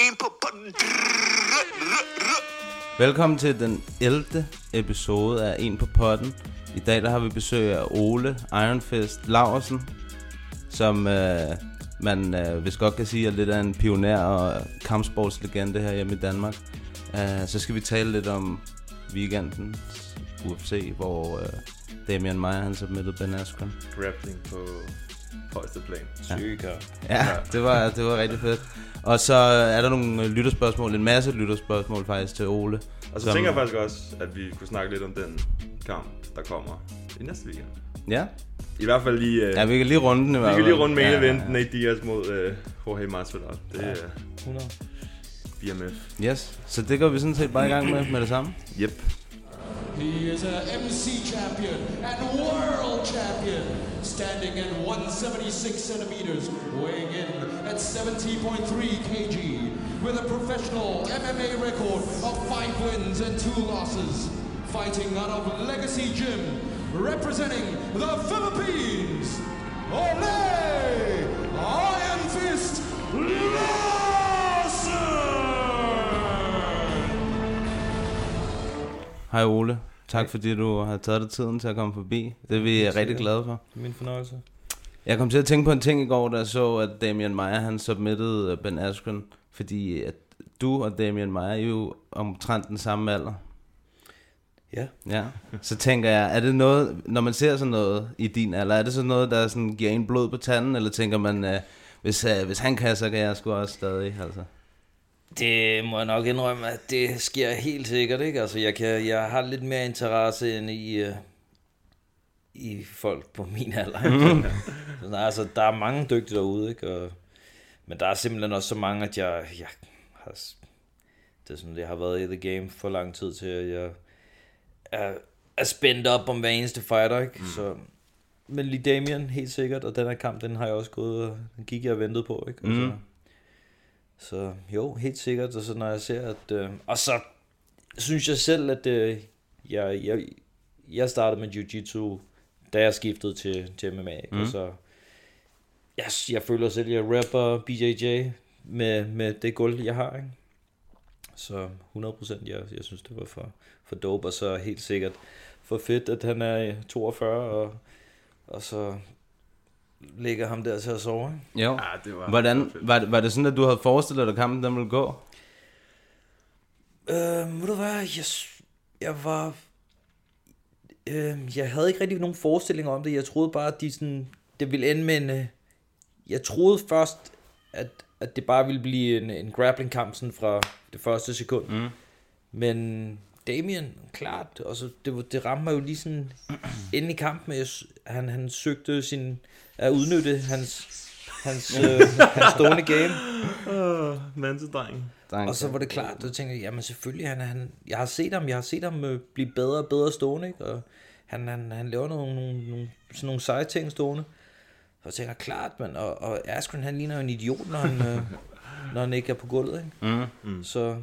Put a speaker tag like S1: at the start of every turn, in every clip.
S1: En på potten.
S2: Velkommen til den 11. episode af En på potten. I dag der har vi besøg af Ole Ironfist Laversen, som øh, man øh, hvis godt kan sige er lidt af en pioner og kampsportslegende her hjemme i Danmark. Uh, så skal vi tale lidt om weekendens UFC, hvor øh, Damian Maia han submittede Ben Askren.
S3: grappling på højeste plan.
S2: Syge Ja, det var, det var rigtig fedt. Og så er der nogle øh, lytterspørgsmål, en masse lytterspørgsmål faktisk til Ole.
S3: Og så
S2: som-
S3: tænker jeg faktisk også, at vi kunne snakke lidt om den kamp, der kommer i næste weekend.
S2: Ja,
S3: I hvert fald lige... Uh,
S2: ja vi kan lige runde den i
S3: vi
S2: hvert
S3: kan
S2: fald.
S3: lige runde main
S2: Ja,
S3: event,
S2: ja, ja.
S3: Nate Diaz mod uh, Jorge Masvidal. Det er
S2: 100.
S3: BMF.
S2: Yes, så det går vi sådan set bare i gang med med det samme.
S3: Yep.
S4: He is a MC champion and world champion, standing at 176 centimeters, weighing in at 70.3 kg, with a professional MMA record of five wins and two losses, fighting out of Legacy Gym, representing the Philippines, Ole Iron Fist Lawson!
S2: Hej Ole, tak fordi du har taget dig tiden til at komme forbi. Det er vi rigtig glade for.
S5: Min fornøjelse.
S2: Jeg kom til at tænke på en ting i går, da jeg så, at Damian Maia han submittede øh, Ben Askren, fordi at du og Damian Maia er jo omtrent den samme alder.
S5: Ja.
S2: Ja, så tænker jeg, er det noget, når man ser sådan noget i din alder, er det sådan noget, der sådan giver en blod på tanden, eller tænker man, uh, hvis, uh, hvis han kan, så kan jeg sgu også stadig, altså.
S5: Det må jeg nok indrømme, at det sker helt sikkert, ikke? Altså, jeg, kan, jeg har lidt mere interesse end i, uh, i folk på min alder. nej, altså, der er mange dygtige derude, ikke? Og, men der er simpelthen også så mange, at jeg, jeg har... Det er sådan, jeg har været i the game for lang tid til, at jeg er, er spændt op om hver eneste fighter, ikke? Mm. Så, men lige Damien, helt sikkert, og den her kamp, den har jeg også gået, den gik jeg og ventede på, ikke? Og
S2: Mm.
S5: så, så jo, helt sikkert, og så når jeg ser, at... Øh, og så synes jeg selv, at øh, jeg, jeg, jeg startede med Jiu-Jitsu, da jeg skiftede til, til MMA, ikke?
S2: Mm.
S5: Og så... Jeg, jeg føler selv, at jeg rapper BJJ med, med det gulv, jeg har, ikke? Så 100% jeg, jeg synes, det var for, for dope, og så helt sikkert for fedt, at han er 42, og, og så ligger ham der til at sove?
S2: Jo.
S3: Ja, det var...
S2: Hvordan, var, det- var det sådan, at du havde forestillet dig, at kampen den ville gå?
S5: Øh, ved du hvad, jeg, jeg var... Øh, jeg havde ikke rigtig nogen forestilling om det. Jeg troede bare, at de sådan, det ville ende med en... øh, Jeg troede først, at, at det bare ville blive en, en grappling-kamp sådan fra det første sekund.
S2: Mm.
S5: Men Damien, klart, og så det, var- det ramte mig jo lige sådan inde i kampen. Jeg, han, han søgte sin, at udnytte hans, hans, øh, hans stående game.
S3: Uh, Mansedreng.
S5: Og så var det klart, så tænkte jeg, jamen selvfølgelig, han, han, jeg har set ham, jeg har set ham øh, blive bedre og bedre stående, ikke? og han, han, han laver nogle, nogle, nogle, sådan nogle seje ting stående. Så jeg tænker, klart, man, og, og Askren, han ligner jo en idiot, når han, øh, når han ikke er på gulvet, ikke?
S2: Mm.
S3: Mm.
S5: Så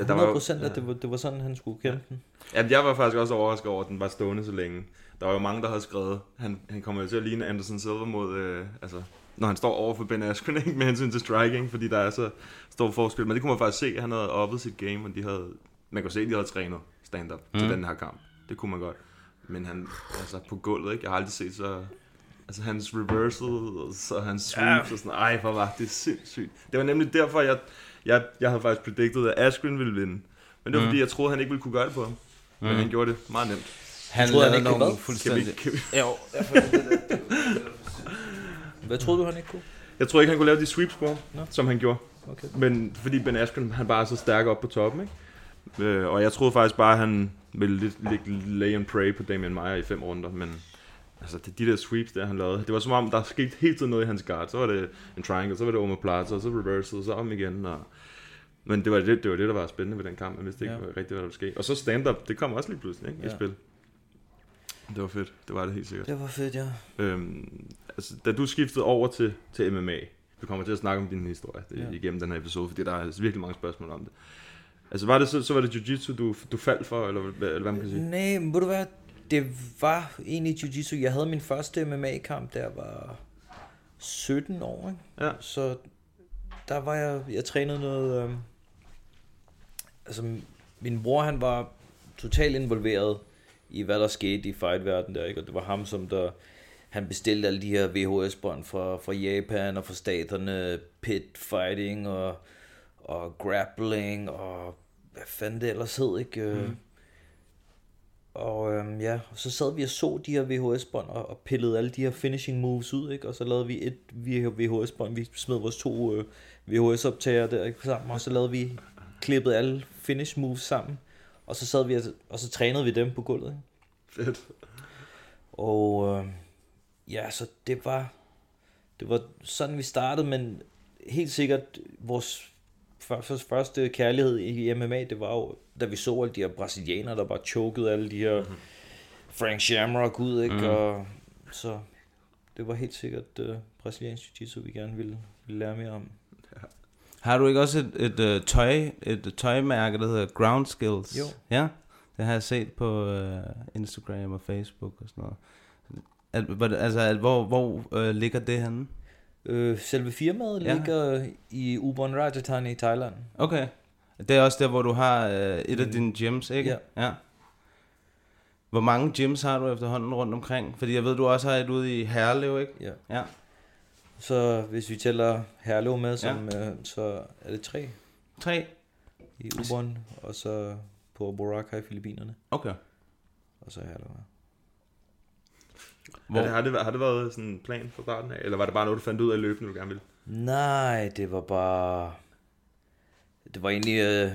S3: Ja, der var jo-
S5: 100% at det var, det var sådan, han skulle kæmpe den.
S3: Ja, jeg var faktisk også overrasket over, at den var stående så længe. Der var jo mange, der havde skrevet, han, han kommer jo til at ligne Anderson Silva mod, øh, altså, når han står over for Ben Askren, ikke, med hensyn til striking, fordi der er så stor forskel. Men det kunne man faktisk se, at han havde oppet sit game, og de havde, man kunne se, at de havde trænet stand-up mm. til den her kamp. Det kunne man godt. Men han, altså på gulvet, ikke? Jeg har aldrig set så... Altså hans reversal, og hans sweeps og sådan Ej, hvor var det sindssygt. Det var nemlig derfor, jeg, jeg, jeg havde faktisk predicted, at Askren ville vinde. Men det var
S2: Mm.
S3: fordi, jeg troede, han ikke ville kunne gøre det på ham. Men
S2: Mm.
S3: han gjorde det meget nemt.
S2: Han
S5: troede, han ikke kunne hvad?
S3: Kan vi,
S2: fuldstændig...
S3: kan vi,
S5: Jo, jeg. Hvad troede du, han ikke kunne?
S3: jeg tror ikke, han kunne lave de sweeps
S5: Nå.
S3: som han gjorde.
S5: Okay.
S3: Men fordi Ben Askren, han bare er så stærk op på toppen, ikke? Øh, og jeg troede faktisk bare, at han ville lidt, lidt lay and pray på Damian Maia i fem runder, men altså det, de der sweeps der, han lavede, det var som om, der skete hele tiden noget i hans guard. Så var det en triangle, så var det omoplata, og så reversal, så om igen, og Men det var det, det var det, der var spændende ved den kamp. Jeg vidste ikke
S5: Ja.
S3: rigtigt, hvad der ville ske. Og så stand-up, det kom også lige pludselig ikke. Ja. i spil. Det var fedt. Det var det helt sikkert.
S5: Det var fedt, ja.
S3: Øhm, altså, da du skiftede over til, til MMA, vi kommer til at snakke om din historie det,
S5: Ja.
S3: igennem den her episode, fordi der er altså virkelig mange spørgsmål om det. Altså, var det så, så var det jiu-jitsu, du, du faldt for, eller, eller hvad man kan sige?
S5: Nej, ved du hvad? Det var egentlig jiu-jitsu. Jeg havde min første MMA-kamp, der var 17 år, ikke?
S3: Ja.
S5: Så der var jeg, jeg trænede noget, øh, altså min bror han var totalt involveret i hvad der skete i fight-verdenen der, ikke? Og det var ham, som der, han bestilte alle de her VHS-bånd fra, fra Japan og fra staterne, pit fighting og, og grappling og hvad fanden det ellers hed, ikke? Mm. Og øhm, ja, og så sad vi og så de her VHS-bånd og, og pillede alle de her finishing moves ud, ikke? Og så lavede vi et VHS-bånd, vi smed vores to øh, VHS-optager der ikke, sammen, og så lavede vi, klippede alle finish moves sammen, og så sad vi, og, og så trænede vi dem på gulvet, ikke?
S3: Fedt.
S5: Og øh, ja, så det var, det var sådan vi startede, men helt sikkert vores første, første kærlighed i MMA, det var jo, da vi så alle de her brasilianere, der bare chokede alle de her Frank Shamrock ud, ikke?
S2: Mhm.
S5: Og så det var helt sikkert uh, brasiliansk jiu-jitsu, vi gerne ville, ville lære mere om.
S2: Har du ikke også et, et, et, tøj, et tøjmærke, der hedder Ground Skills?
S5: Jo.
S2: Ja, det har jeg set på uh, Instagram og Facebook og sådan noget. At, hvor- altså, at, hvor, hvor uh, ligger det henne?
S5: Øh, selve firmaet
S2: Ja.
S5: ligger i Ubon Rajasthan i Thailand.
S2: Okay. Det er også der, hvor du har uh, et af dine gyms, ikke?
S5: Ja.
S2: ja. Hvor mange gyms har du efterhånden rundt omkring? Fordi jeg ved, du også har et ude i Herlev, ikke?
S5: Ja.
S2: Ja.
S5: Så hvis vi tæller Herlev med, som, ja. øh, så er det tre
S2: Tre?
S5: i Ubon, og så på Boracay i Filippinerne,
S2: Okay.
S5: og så Herlev. ja.
S3: Hvor? Har, det, har, det, været- har det været sådan en plan fra starten af, eller var det bare noget, du fandt ud af løbende, du gerne ville?
S5: Nej, det var bare... Det var egentlig... Øh,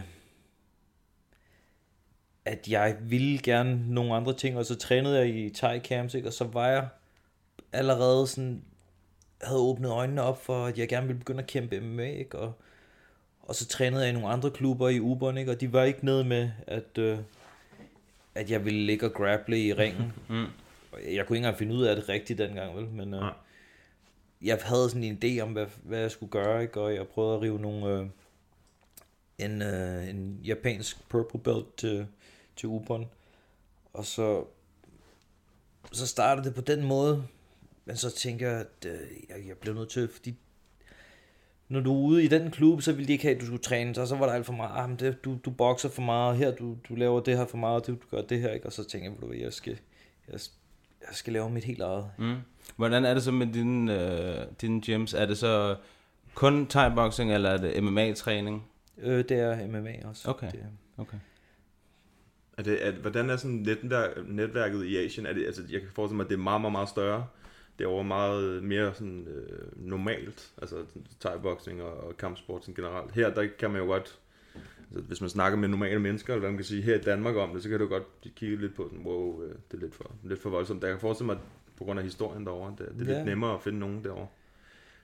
S5: at jeg ville gerne nogle andre ting, og så trænede jeg i Thai camps, ikke? og så var jeg allerede sådan... havde åbnet øjnene op for, at jeg gerne ville begynde at kæmpe MMA, ikke? Og, og så trænede jeg i nogle andre klubber i Ubon, ikke? og de var ikke nede med, at, øh, at jeg ville ligge og grapple i ringen.
S2: Mm.
S5: Jeg kunne ikke engang finde ud af det rigtigt dengang, vel? Men øh, jeg havde sådan en idé om, hvad, hvad jeg skulle gøre, ikke? og jeg prøvede at rive nogle, øh, en, øh, en japansk purple belt til, til Ubon. Og så, så startede det på den måde, men så tænker jeg, at øh, jeg, blev nødt til, fordi når du er ude i den klub, så ville de ikke have, at du skulle træne, så, så var der alt for meget, ah, men det, du, du bokser for meget, her du, du laver det her for meget, og du, du gør det her, ikke? og så tænker jeg, du jeg skal, jeg, jeg skal lave mit helt eget.
S2: Mm. Hvordan er det så med dine, øh, dine gyms? Er det så kun thai-boxing, eller er det MMA-træning?
S5: Øh, det er MMA også.
S2: Okay.
S5: Det,
S2: Okay.
S3: Er det, er, hvordan er sådan netværk, netværket i Asien? Er det, altså, jeg kan forestille mig, at det er meget, meget, meget større. Det er over meget mere sådan, øh, normalt, altså thai-boxing og, og kampsport sådan generelt. Her, der kan man jo godt, altså, hvis man snakker med normale mennesker, eller hvad man kan sige, her i Danmark om det, så kan du godt kigge lidt på sådan, wow, øh, det er lidt for, lidt for voldsomt. Jeg kan forestille mig, på grund af historien derovre, det, det er
S5: Ja.
S3: lidt nemmere at finde nogen derovre.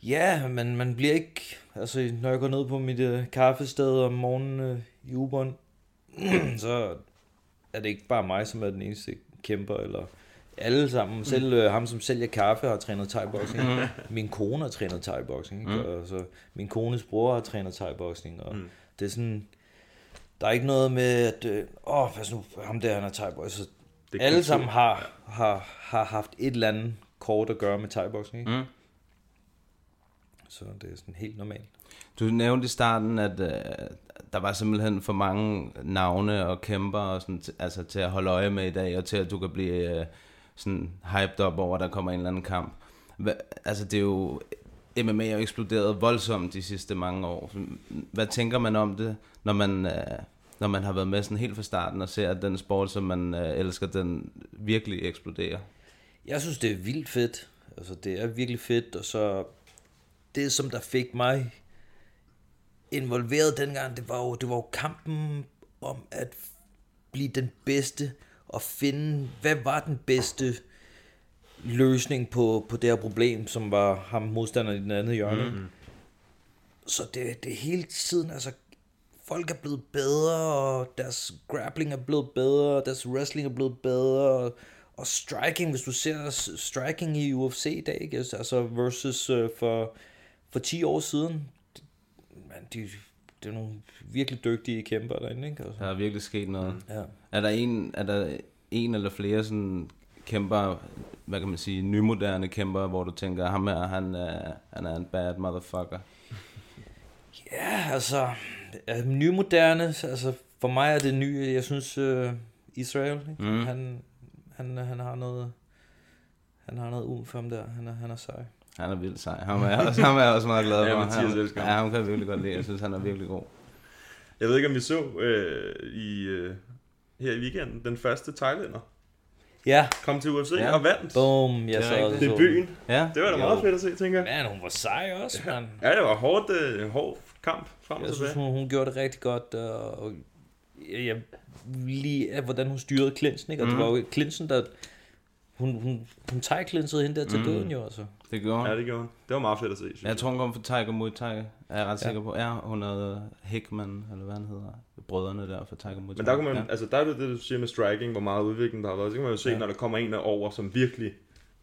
S5: Ja, men man bliver ikke... Altså, når jeg går ned på mit øh, kaffested om morgenen øh, i Ubon, så er det ikke bare mig, som er den eneste kæmper, eller alle sammen. Selv øh, ham, som sælger kaffe, har trænet thai-boxing. Min kone har trænet thai-boxing. Ikke? Og så min kones bror har trænet thai-boxing. Og
S3: Mm.
S5: det er sådan... Der er ikke noget med, at... Øh, åh, pas nu, ham der, han er thai-boxing. Så
S3: Det
S5: alle sammen har, har, har haft et eller andet kort at gøre med thai-boxing. Ikke?
S2: Mm.
S5: Så det er sådan helt normalt.
S2: Du nævnte i starten, at øh, der var simpelthen for mange navne og kæmper og sådan, altså, til at holde øje med i dag, og til at du kan blive øh, sådan hyped op over, at der kommer en eller anden kamp. Hva, altså det er jo, MMA er jo eksploderet voldsomt de sidste mange år. Hvad tænker man om det, når man, øh, når man har været med sådan helt fra starten og ser, at den sport, som man øh, elsker, den virkelig eksploderer?
S5: Jeg synes, det er vildt fedt. Altså, det er virkelig fedt, og så det, som der fik mig involveret dengang, det var jo, det var jo kampen om at blive den bedste, og finde, hvad var den bedste løsning på, på det her problem, som var ham modstanderen i den anden hjørne. Mm-hmm. Så det, det hele tiden, altså folk er blevet bedre, og deres grappling er blevet bedre, og deres wrestling er blevet bedre, og, og striking, hvis du ser striking i UFC i dag, ikke? altså versus uh, for, for 10 år siden, man, de, det er nogle virkelig dygtige kæmper derinde, ikke? Altså,
S2: Der er virkelig sket noget.
S5: ja.
S2: Er der en, er der en eller flere sådan kæmper, hvad kan man sige, nymoderne kæmper, hvor du tænker, ham her, han er, han er en bad motherfucker.
S5: Ja, altså, øh, nymoderne, altså for mig er det nye, jeg synes, uh, Israel, ikke?
S2: Mm.
S5: Han, han, han har noget, han har noget um for ham der, han er, han er sej.
S2: Han er vildt sej. Ham er, jeg også, ham er jeg også meget glad
S3: Ja,
S2: for.
S3: Mathias
S2: han,
S3: elsker ham.
S2: ja, ham kan jeg virkelig godt lide. Jeg synes, han er virkelig god.
S3: Jeg ved ikke, om vi så øh, i, øh, her i weekenden den første thailander
S5: Ja,
S3: kom til UFC
S2: Ja.
S3: ja. og vandt.
S5: boom, jeg
S2: Det
S5: så
S2: rigtigt.
S3: Det er byen.
S2: Ja,
S3: Det var da
S5: Jo.
S3: meget fedt at se, tænker jeg.
S5: Man, hun var sej også, mand.
S3: Ja, det var hårdt, øh, hård kamp frem og
S5: Jeg synes,
S3: tilbage.
S5: hun, hun gjorde det rigtig godt, og, og jeg, jeg lige af, hvordan hun styrede Clinton, ikke? Og mm. det var jo Clinton, der... Hun, hun, hun tager hende der til
S2: Mm.
S5: døden jo, altså.
S2: det gjorde
S3: Ja,
S2: han.
S3: det gjorde hun. Det var meget fedt at se, synes
S2: Jeg tror, hun kom fra Tiger Muay Thai. Er jeg ret
S5: Ja.
S2: sikker på. Ja, hun havde Hickman, eller hvad han hedder. Brødrene der fra Tiger Muay Thai.
S3: Men der, kunne man,
S2: ja.
S3: ja. altså, der er det, det, du siger med striking, hvor meget udvikling der har været. Så kan man jo se,
S5: Ja.
S3: ja. når der kommer en over, som virkelig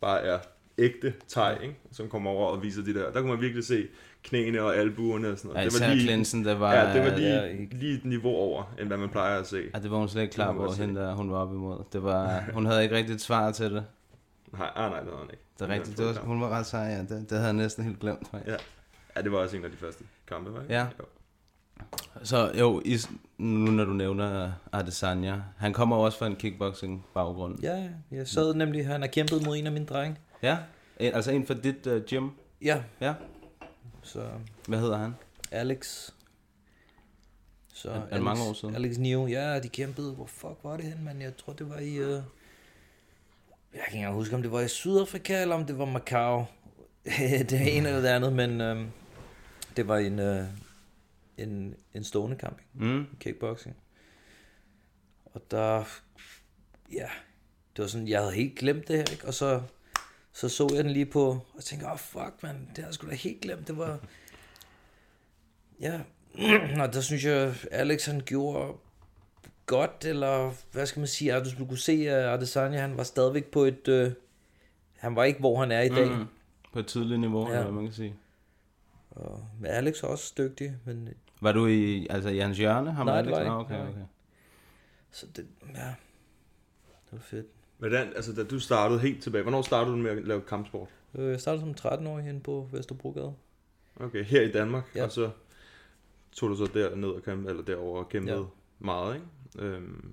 S3: bare er ægte thai, ikke? som kommer over og viser de der. Der kunne man virkelig se knæene og albuerne og sådan
S2: Ja,
S3: noget.
S2: især
S3: lige,
S2: Clinton, der var...
S3: ja, det var lige,
S5: Ja,
S3: ja,
S5: ikke-
S3: lige et niveau over, end hvad man plejer at se.
S2: Ja, det var hun slet ikke klar
S3: Det
S2: på, hende der, hun var op imod. Det var, hun havde ikke rigtig et svar til det.
S3: Nej, ah, nej, det havde han ikke.
S2: Det er rigtigt. Det var, hun var ret sej, ja. Det, det havde jeg næsten helt glemt. faktisk.
S3: Ja. Ja, det var også en af de første kampe, var det?
S2: Ja.
S3: Jo.
S2: Så jo, i, nu når du nævner Adesanya, han kommer også fra en kickboxing baggrund.
S5: Ja, ja. jeg sad nemlig, han har kæmpet mod en af mine drenge.
S2: Ja, en, altså en fra dit uh, gym.
S5: Ja,
S2: Ja,
S5: så
S2: hvad hedder han?
S5: Alex. Så
S2: Er- er det mange år siden?
S5: Alex Nio, ja, de kæmpede. Hvor fuck var det hen, mand? Jeg tror, det var i... Uh... Jeg kan ikke huske, om det var i Sydafrika, eller om det var Macau. det er en eller det andet, men um, det var en, uh, en, en stående kamp?
S2: Mm.
S5: kickboxing. Og der, ja, det var sådan, jeg havde helt glemt det her, ikke? Og så, så så jeg den lige på, og tænkte, åh oh, fuck, man, det har jeg sgu da helt glemt. Det var, ja, og der synes jeg, Alex han gjorde godt, eller hvad skal man sige, at du kunne se, at Adesanya, han var stadigvæk på et, øh, han var ikke, hvor han er i dag.
S2: Mm. På et tydeligt niveau,
S5: Ja.
S2: eller hvad man kan sige.
S5: Og, men Alex er også dygtig, men
S2: Var du i, altså i hans hjørne? Ham
S5: Nej,
S2: og
S5: det
S2: Alex?
S5: var
S2: Nå,
S5: ikke.
S2: okay, okay.
S5: så det, ja, det var fedt.
S3: Hvordan, altså da du startede helt tilbage, hvornår startede du med at lave kampsport?
S5: Øh, Jeg startede som 13-årig henne på Vesterbrogade.
S3: Okay, her i Danmark,
S5: Ja.
S3: ja. og så tog du så derned og kæmpede, eller derover og kæmpede
S5: Ja.
S3: ja. meget, ikke? Øhm,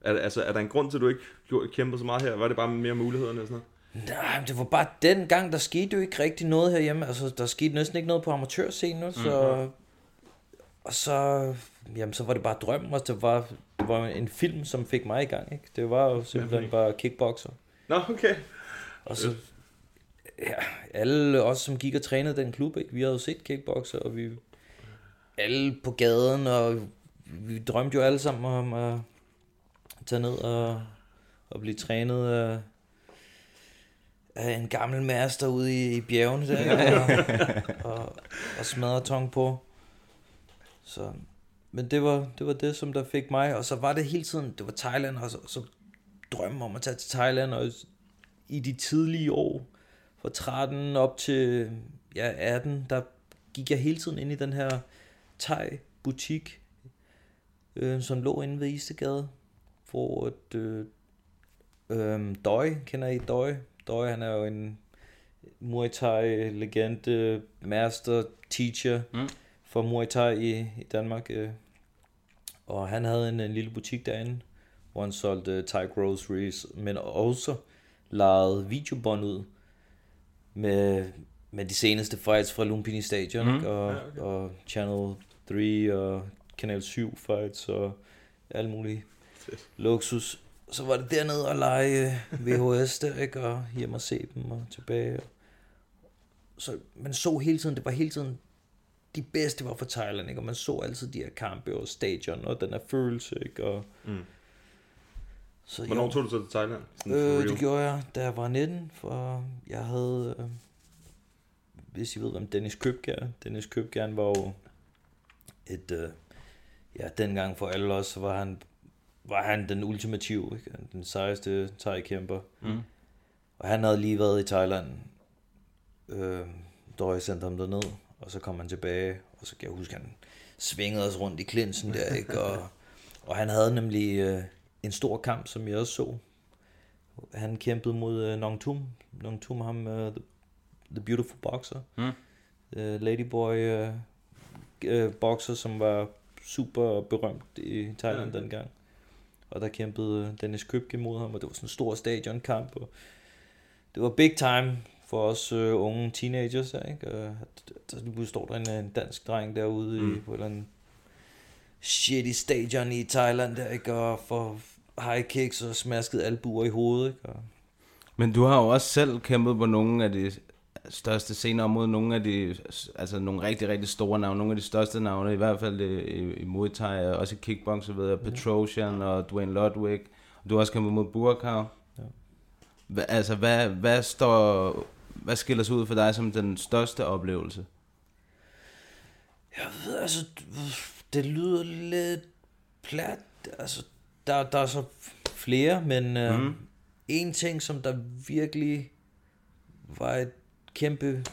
S3: er, der- altså, er der en grund til, at du ikke gjorde- kæmpede så meget her? Var det bare mere mulighederne og sådan noget?
S5: Nej, men det var bare den gang, der skete jo ikke rigtig noget herhjemme. Altså, der skete næsten ikke noget på amatørscenen, så...
S3: Mhm.
S5: Og så... Jamen, så var det bare drømmen, og det var, var en film, som fik mig i gang, ikke? Det var jo simpelthen
S3: film?
S5: bare kickboxer.
S3: Nå, okay.
S5: Og så... Ja, alle os, som gik og trænede den klub, ikke? Vi havde jo set kickboxer, og vi... Alle på gaden, og vi drømte jo alle sammen om at tage ned og, og blive trænet af, af en gammel master ude i, i bjergene der, og, og, og smadre tong på. Så, men det var, det var det, som der fik mig, og så var det hele tiden, det var Thailand, og så, så drømmen om at tage til Thailand, og i de tidlige år, fra 13 op til ja, 18, der gik jeg hele tiden ind i den her thai-butik, øh, som lå inde ved Istegade, hvor et, øh, øh, Døj, kender I Døj? Døj, han er jo en Muay Thai legende, master, teacher
S2: Mm
S5: for Muay Thai i, i Danmark. Øh. Og han havde en, en lille butik derinde, hvor han solgte Thai groceries, men også lejede videobånd ud med, med de seneste fights fra Lumpini Stadion, mm. og,
S3: Ja, okay.
S5: og Channel 3 og Kanal 7 fights og alt muligt
S3: Fedt.
S5: luksus. Så var det dernede og lege øh, VHS der, ikke? Og hjem og se dem og tilbage. Så man så hele tiden, det var hele tiden, de bedste var fra Thailand, ikke? Og man så altid de her kampe og stadion, og den her følelse, ikke? Og,
S3: Mm.
S5: så
S3: Hvornår
S5: jo.
S3: tog du så til Thailand?
S5: Øh, det gjorde jeg, da jeg var 19, for jeg havde, øh, hvis I ved, hvem Dennis Købgær, Dennis Købgær var jo et, øh, ja, dengang for alle os, så var han, var han den ultimative, ikke? den sejeste thai-kæmper.
S2: Mm.
S5: Og han havde lige været i Thailand, øh, da jeg sendte ham derned, og så kom han tilbage, og så kan jeg huske, han svingede os rundt i klinsen der, ikke? Og, og han havde nemlig øh, en stor kamp, som jeg også så. Han kæmpede mod øh, Nong Tum. Nong Tum, ham, øh, the, the Beautiful Boxer.
S2: Mm.
S5: Øh, Ladyboy øh, øh, boxer, som var super berømt i Thailand ja. dengang. Og der kæmpede øh, Dennis Købke mod ham, og det var sådan en stor stadionkamp. Og det var big time for os øh, unge teenagers, her, ikke? Og der nu står der en, en dansk dreng derude mm. i, på eller andet shitty stadion i Thailand, der, ikke? Og for high kicks og smasket albuer i hovedet, ikke? Og,
S2: Men du har jo også selv kæmpet på nogle af de største scener mod nogle af de, altså nogle rigtig, rigtig store navne, nogle af de største navne, i hvert fald i, i, Muay Thai, og også i kickbox, så ved jeg, Petrosian og Dwayne Ludwig. Du har også kæmpet mod Burkhav.
S5: Ja.
S2: Hva, altså, hvad, hvad står, hvad skiller sig ud for dig som den største oplevelse?
S5: Jeg ved, altså, det lyder lidt plat. Altså, der, der er så flere, men øh,
S2: Mhm.
S5: en ting, som der virkelig var et kæmpe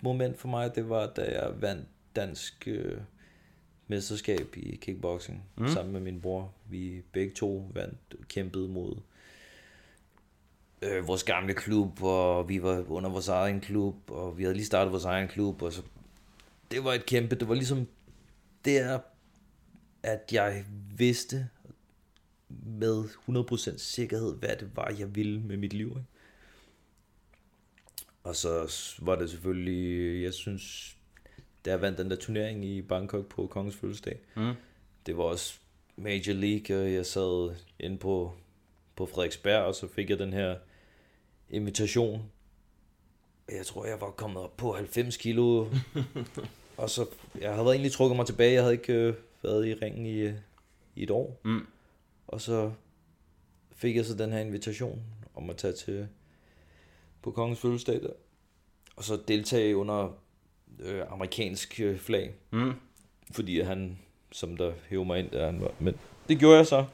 S5: moment for mig, det var, da jeg vandt dansk øh, mesterskab i kickboxing mm. sammen med min bror. Vi begge to vandt, kæmpede mod øh, vores gamle klub, og vi var under vores egen klub, og vi havde lige startet vores egen klub, og så det var et kæmpe, det var ligesom der, at jeg vidste med 100% sikkerhed, hvad det var, jeg ville med mit liv. Ikke? Og så var det selvfølgelig, jeg synes, da jeg vandt den der turnering i Bangkok på Kongens Fødselsdag,
S2: Mm.
S5: det var også Major League, og jeg sad inde på, på Frederiksberg, og så fik jeg den her invitation. Jeg tror, jeg var kommet op på 90 kilo, og så, jeg havde egentlig trukket mig tilbage, jeg havde ikke øh, været i ringen i, øh, i et år.
S2: Mm.
S5: Og så fik jeg så den her invitation om at tage til på kongens fødselsdag der. Og så deltage under øh, amerikansk øh, flag.
S2: Mm.
S5: Fordi han, som der hævde mig ind, der han var. Men det gjorde jeg så.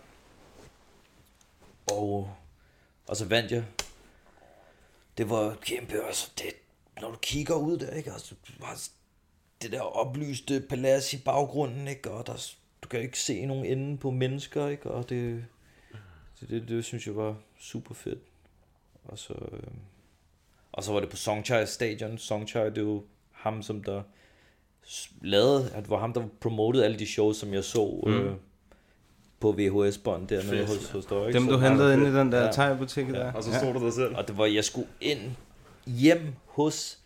S5: Og, og så vandt jeg. Det var kæmpe, altså det, når du kigger ud der, ikke? Altså, du har det der oplyste palads i baggrunden, ikke? Og der, du kan ikke se nogen ende på mennesker, ikke? Og det, det, det, det synes jeg var super fedt. Og så, øh, og så var det på Songchai Stadion. Songchai, det er jo ham, som der lavede, at det var ham, der promotede alle de shows, som jeg så
S2: Mm.
S5: øh, på VHS-bånd dernede
S3: Fedt.
S5: hos, hos dig. ikke?
S2: Dem du hentede ind i den der
S5: Ja.
S2: thai-butik der?
S3: Og så stod du der selv.
S5: og det var, jeg skulle ind hjem hos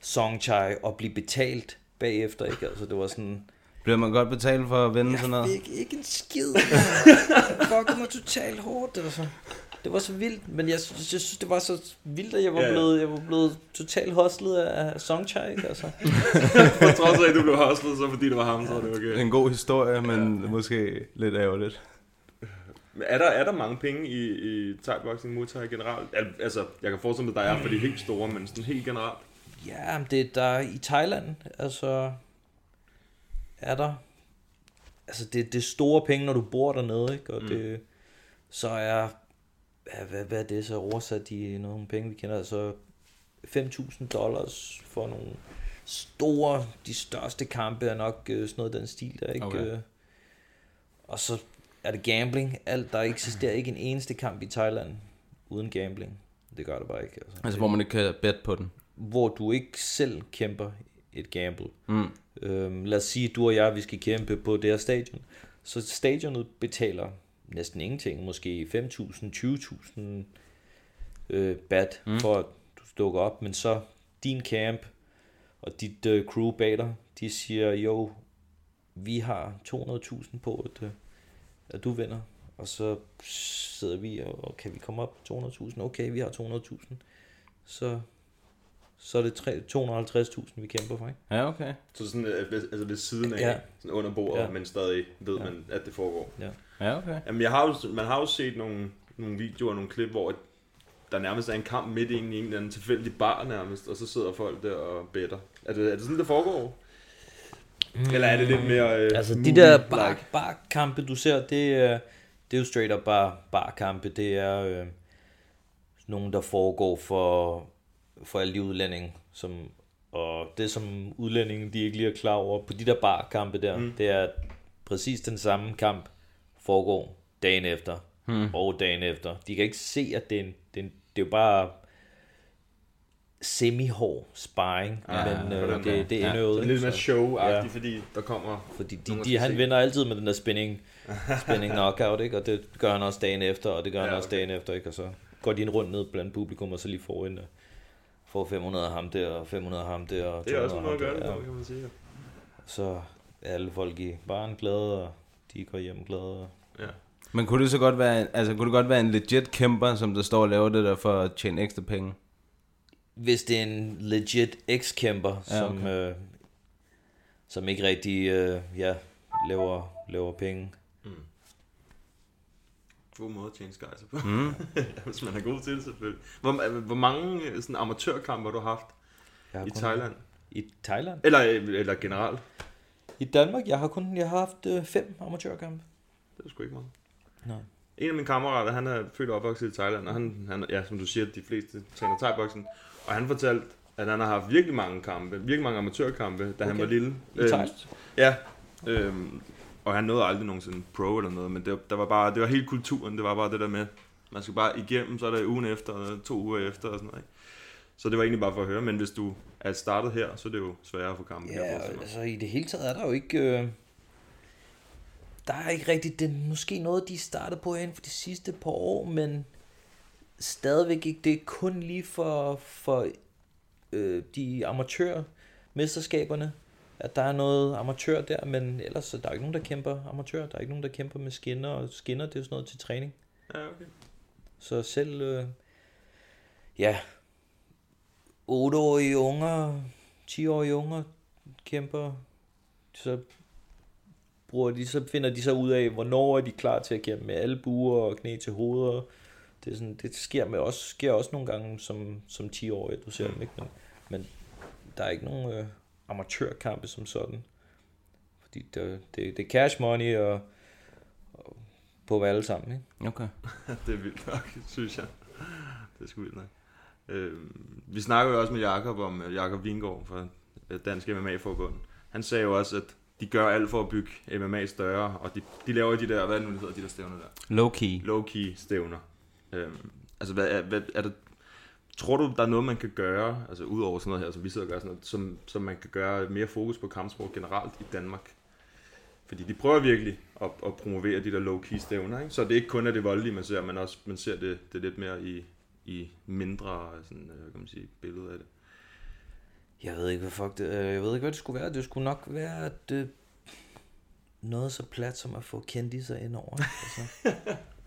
S5: Songchai og blive betalt bagefter, ikke? Altså, det var sådan...
S2: Bliver man godt betalt for at vinde sådan
S5: Jeg
S2: noget?
S5: fik ikke en skid. Fuck, mig totalt hårdt, det var så... Det var så vildt, men jeg, synes- jeg synes, det var så vildt, at jeg var,
S3: Ja, ja.
S5: blevet, jeg var blevet totalt hostlet af Songchai, ikke? Altså.
S3: På trods af, at du blev hostlet, så fordi det var ham, så var det okay.
S2: En god historie, men ja. måske lidt ærgerligt.
S3: Men er der, er der mange penge i, i thai-boxing, Muay Thai generelt? Al- Altså, jeg kan forestille mig, at der er for de helt store, men sådan helt generelt.
S5: Ja, men det der er i Thailand, altså er der altså det, det er store penge, når du bor dernede, ikke? Og mm. det, så er, ja, hvad, hvad er det så oversat i nogle penge, vi kender, altså 5.000 dollars for nogle store, de største kampe er nok øh, sådan noget den stil der, ikke?
S2: Okay.
S5: Øh, Og så er det gambling. Alt, der eksisterer ikke en eneste kamp i Thailand uden gambling. Det gør det bare ikke. Altså,
S2: Altså, hvor man ikke kan bet på den.
S5: hvor du ikke selv kæmper et gamble.
S2: Mm.
S5: Øhm, lad os sige, du og jeg, vi skal kæmpe på det her stadion. Så stadionet betaler næsten ingenting, måske 5.000, 20.000 øh, bat, mm. for at du dukker op. Men så din camp og dit øh, crew bag dig, de siger, jo, vi har 200.000 på, at, øh, at du vinder. Og så sidder vi og, og kan vi komme op på 200.000? Okay, vi har 200.000. Så, så er det tre- 250.000, vi kæmper for, ikke?
S2: Ja, okay.
S3: Så sådan øh, ved- altså ved siden af,
S5: Ja.
S3: sådan under bordet,
S5: Ja.
S3: men stadig ved
S5: Ja.
S3: man, at det foregår.
S5: Ja.
S2: Ja, okay.
S3: Jamen, jeg har jo, man har jo set nogle, nogle videoer, nogle klip, hvor der nærmest er en kamp midt inde i en eller anden tilfældig bar nærmest, og så sidder folk der og better. Er det, er det sådan, det foregår? Eller er det lidt mere... Øh,
S5: Altså de der bar, barkampe, du ser, det er, det er jo straight up bare barkampe. Det er øh, nogen, der foregår for, for alle de udlændinge, som, og det som udlændinge, de ikke lige er klar over på de der barkampe der, mm. det er at præcis den samme kamp foregår dagen efter mm. og dagen efter. De kan ikke se, at det er, en, det er, en, det er jo bare semi-hård sparring, ja, men øh,
S3: den
S5: det, det er indøvet.
S3: Så
S5: ikke?
S3: lidt mere show
S5: Ja.
S3: fordi der kommer...
S5: Fordi de, de, han
S3: se.
S5: vinder altid med den der spinning, spinning knockout, ikke? Og det gør han også dagen efter, og det gør han
S3: Ja,
S5: også
S3: okay.
S5: dagen efter, ikke? Og så går de en rundt ned blandt publikum, og så lige får en, får 500 af ham der, og 500 af ham der, og
S3: Det er også
S5: 200
S3: en måde at gøre det på, kan man sige.
S5: Så er alle folk i baren glade, og de går hjem glade. og-
S3: Ja.
S2: Men kunne det så godt være, altså kunne det godt være en legit kæmper, som der står og laver det der for at tjene ekstra penge?
S5: Hvis det er en legit ex-kæmper,
S2: Ja,
S5: ja, som,
S2: okay.
S5: øh, som ikke rigtig øh, ja, laver, laver penge.
S3: God måde at tjene skejser på. Mm. Hvis man er god til det, selvfølgelig. Hvor, hvor mange øh, sådan, amatørkampe har du haft
S5: Jeg har
S3: i Thailand?
S5: I Thailand?
S3: Eller, eller generelt?
S5: I Danmark, jeg har kun jeg har haft øh, fem amatørkampe.
S3: Det er sgu ikke meget.
S5: Nej.
S3: En af mine kammerater, han er født og opvokset i Thailand, og han, han ja, som du siger, de fleste træner thai og han fortalte, at han har haft virkelig mange kampe, virkelig mange amatørkampe, da okay. han
S5: Okay.
S3: var lille.
S5: I Thailand?
S3: Ja, øhm, og han nåede aldrig nogensinde pro eller noget, men det, der var bare, det var hele kulturen, det var bare det der med, man skal bare igennem, så er der ugen efter, og to uger efter og sådan noget, ikke? Så det var egentlig bare for at høre, men hvis du er startet her, så er det jo sværere at få kampe her.
S5: Ja,
S3: mig.
S5: altså i det hele taget er der jo ikke... Øh, der er ikke rigtigt... Det er måske noget, de startede på inden for de sidste par år, men stadigvæk ikke. Det er kun lige for, for øh, de amatørmesterskaberne, at der er noget amatør der, men ellers så der er ikke nogen, der kæmper amatør. Der er ikke nogen, der kæmper med skinner, og skinner, det er jo sådan noget til træning.
S3: Ja, okay.
S5: Så selv, øh, ja, 8-årige unger, 10-årige unger kæmper, så bruger de, så finder de så ud af, hvornår er de klar til at kæmpe med albuer og knæ til hoveder. Det, er sådan, det sker, med også, sker også nogle gange som, som 10-årige, du ser dem ikke, men, men der er ikke nogen øh, amatørkampe som sådan. Fordi det, det, det er cash money og, og på alle sammen, ikke?
S2: Okay.
S3: det er vildt nok, synes jeg. Det er sgu vildt nok. Øh, vi snakker jo også med Jakob om øh, Jakob Vingård fra øh, Dansk MMA-forbund. Han sagde jo også, at de gør alt for at bygge MMA større, og de, de laver de der, hvad er det nu, det hedder, de der stævner der?
S2: Low-key.
S3: Low-key stævner. Øhm, altså, hvad, er, hvad, er det, tror du, der er noget, man kan gøre, altså udover sådan noget her, som vi sidder og gør sådan noget, som, som man kan gøre mere fokus på kampsport generelt i Danmark? Fordi de prøver virkelig at, at promovere de der low-key stævner, ikke? Så det ikke kun er det voldelige, man ser, men også man ser det, det lidt mere i, i mindre sådan, øh, kan man sige, billeder af det.
S5: Jeg ved ikke, hvad fuck det, øh, jeg ved ikke, hvad det skulle være. Det skulle nok være at, øh, noget så plat som at få kendiser ind over. Altså,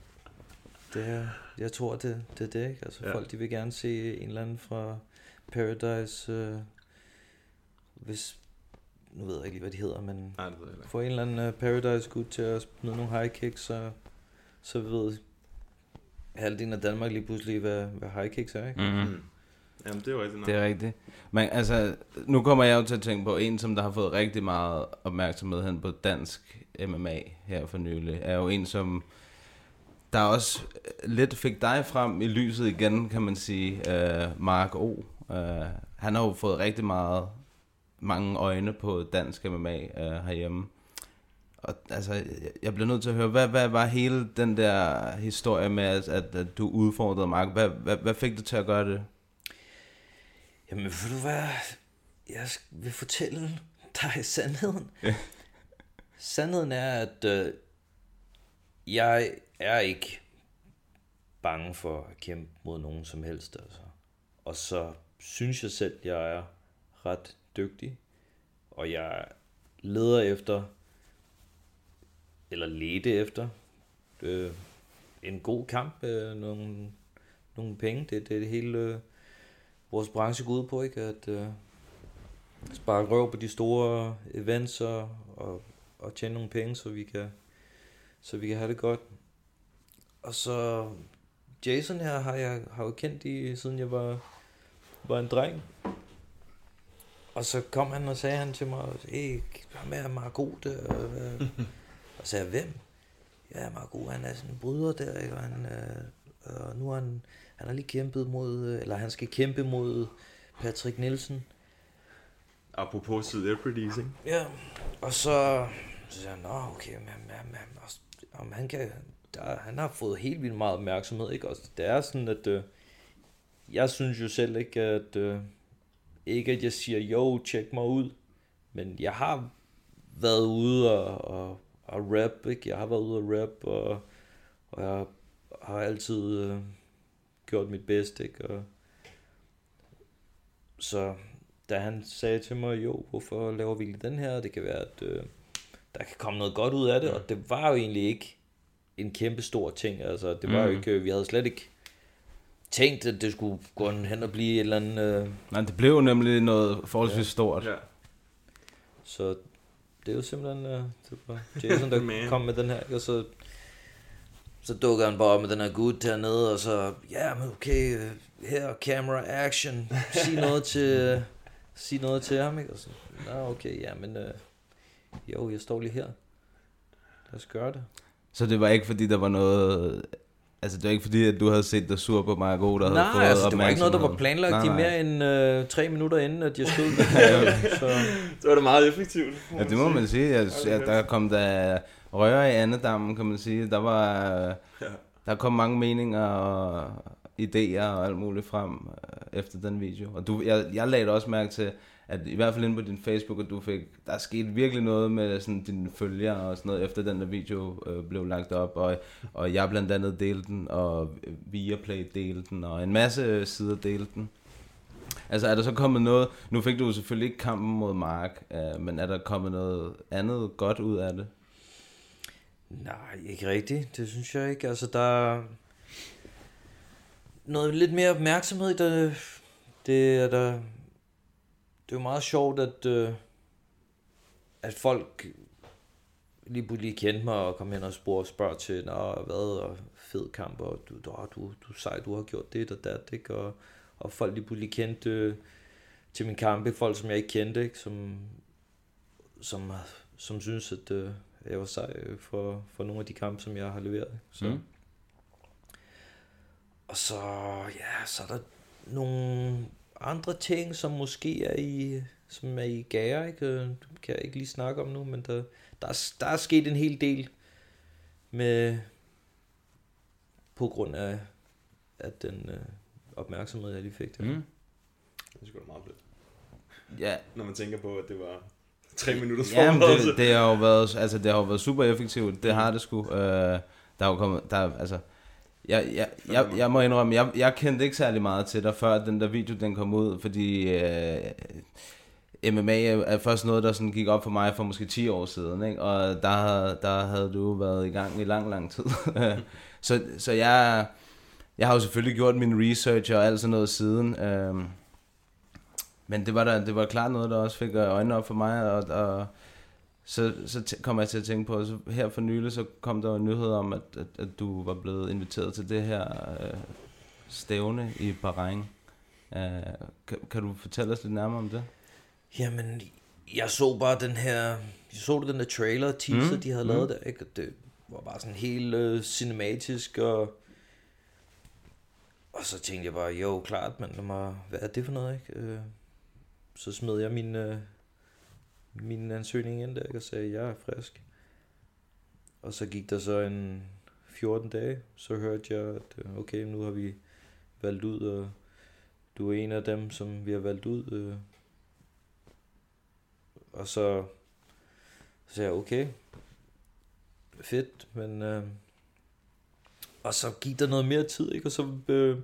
S5: det er, jeg tror, det, det er det, ikke? Altså,
S3: Ja.
S5: folk, de vil gerne se en eller anden fra Paradise, øh, hvis, nu ved jeg ikke lige, hvad de hedder, men
S3: Nej, det ved jeg ikke.
S5: få en eller anden uh, Paradise gut til at smide nogle high kicks, så, så ved halvdelen af Danmark lige pludselig, hvad, hvad high kicks er, ikke?
S2: Mm-hmm.
S3: Mm. Jamen, det er jo rigtigt nok.
S2: Det er rigtigt. Men altså, nu kommer jeg jo til at tænke på en, som der har fået rigtig meget opmærksomhed hen på dansk MMA her for nylig, er jo en, som der også lidt fik dig frem i lyset igen, kan man sige, uh, Mark O. Uh, han har jo fået rigtig meget, mange øjne på dansk MMA uh, herhjemme. Og altså, jeg- bliver nødt til at høre, hvad, hvad var hele den der historie med, at, at, at du udfordrede Mark? Hvad, hvad, hvad fik du til at gøre det?
S5: Jamen, ved du hvad? Jeg vil fortælle dig sandheden. Sandheden er, at øh, jeg er ikke bange for at kæmpe mod nogen som helst. Altså. Og så synes jeg selv, jeg er ret dygtig. Og jeg leder efter, eller lede efter, øh, en god kamp, øh, nogle, nogle penge. Det, det er det hele... Øh, vores branche går ud på, ikke? At øh, sparke røv på de store events og, og, og tjene nogle penge, så vi kan, så vi kan have det godt. Og så Jason her har jeg har jo kendt i, siden jeg var, var en dreng. og så kom han og sagde han til mig, hey, ham er Margot der. Og, øh, og sagde jeg, hvem? Ja, Margot, han er sådan en bryder der, ikke? Og, han, øh, og nu har han, han har lige kæmpet mod, øh, eller han skal kæmpe mod Patrick Nielsen.
S3: Apropos celebrities, ikke?
S5: Ja, og så, så sagde han, nå okay, men, men, men også, om han kan, der, han har fået helt vildt meget opmærksomhed, ikke? Og det er sådan, at øh, jeg synes jo selv ikke, at øh, ikke at jeg siger, jo, tjek mig ud, men jeg har været ude og, og, og rap, ikke? Jeg har været ude og rap, og, og jeg har altid øh, gjort mit bedste, ikke? Og, så da han sagde til mig, jo, hvorfor laver vi den her? Det kan være, at øh, der kan komme noget godt ud af det, og det var jo egentlig ikke en kæmpe stor ting. Altså, det var mm. jo ikke, vi havde slet ikke tænkt, at det skulle gå hen og blive et eller andet... Øh,
S2: Nej, det blev jo nemlig noget forholdsvis ja. stort.
S3: Ja.
S5: så det er jo simpelthen øh, det var Jason, der kom med den her, og så, så dukker han bare op med den her gut dernede, og så, ja, men okay, øh, her, camera action, sig noget til, øh, sig noget til ham, ikke? Og så, nå, okay, ja, men, øh, jo, jeg står lige her. Lad os gøre det.
S2: Så det var ikke fordi, der var noget... Altså, det var ikke fordi, at du havde set dig sur på Margot, der havde
S5: Nej,
S2: fået
S5: altså, det var ikke noget, der var planlagt
S2: Nej,
S5: i
S2: nej.
S5: mere end øh, tre minutter inden, at jeg stod så,
S3: Så var det meget effektivt.
S2: Ja, det må man sige. Jeg, ja, der kom der røre i andedammen, kan man sige. Der var... Der kom mange meninger og idéer og alt muligt frem øh, efter den video. Og du, jeg, jeg lagde da også mærke til, at i hvert fald inde på din Facebook, at du fik, der er sket virkelig noget med sådan dine følgere og sådan noget, efter den der video øh, blev lagt op, og, og jeg blandt andet delte den, og Viaplay delte den, og en masse øh, sider delte den. Altså er der så kommet noget, nu fik du selvfølgelig ikke kampen mod Mark, øh, men er der kommet noget andet godt ud af det?
S5: Nej, ikke rigtigt. Det synes jeg ikke. Altså, der er noget lidt mere opmærksomhed. Der, det er der... Det er jo meget sjovt, at, øh, at folk lige pludselig kendte mig og kom hen og spurgte, spørger til, Nå, hvad og fed kamp, og du, du, du, du sej, du har gjort det og dat, ikke? Og, og folk lige pludselig kendte øh, til min kampe, folk som jeg ikke kendte, ikke? Som, som, som synes, at øh, jeg var sej øh, for, for nogle af de kampe, som jeg har leveret. Så.
S2: Mm.
S5: Og så, ja, så er der nogle andre ting, som måske er i, som er i gære, ikke? Øh, Det kan jeg ikke lige snakke om nu, men der, der, er, der er sket en hel del med, på grund af, at den øh, opmærksomhed, jeg lige fik der.
S2: Mm.
S3: Det er sgu da meget fedt.
S2: Ja,
S3: Når man tænker på, at det var tre minutters
S2: Ja,
S3: forberedelse.
S2: det, det har jo været, altså det har jo været super effektivt. Det har det sgu. Øh, der er jo kommet, der, er- altså, jeg, jeg, jeg, jeg må indrømme, jeg, jeg kendte ikke særlig meget til dig, før den der video den kom ud, fordi øh, MMA er er først noget, der sådan gik op for mig for måske 10 år siden, ikke? og der, havde- der havde du været i gang i lang, lang tid. så, så jeg, jeg har jo selvfølgelig gjort min research og alt sådan noget siden. Øh, men det var, der, det var klart noget, der også fik øh, øjnene op for mig, og, og så, så tæ- kom jeg til at tænke på, så her for nylig, så kom der jo en nyhed om, at, at, at du var blevet inviteret til det her øh, stævne i Bahrain. Øh, kan, kan du fortælle os lidt nærmere om det?
S5: Jamen, jeg så bare den her, jeg så den der trailer, teaser,
S2: Mm,
S5: de havde
S2: mm.
S5: lavet der, ikke? Og det var bare sådan helt øh, cinematisk, og, og så tænkte jeg bare, jo, klart, men lad mig, hvad er det for noget, ikke? Øh, så smed jeg min, øh, min ansøgning ind der, og sagde, jeg er frisk. Og så gik der så en 14 dage, så hørte jeg, at øh, okay, nu har vi valgt ud, og du er en af dem, som vi har valgt ud, øh. og så, så sagde jeg, okay, fedt, men... Øh, og så gik der noget mere tid, ikke? Og så... Øh,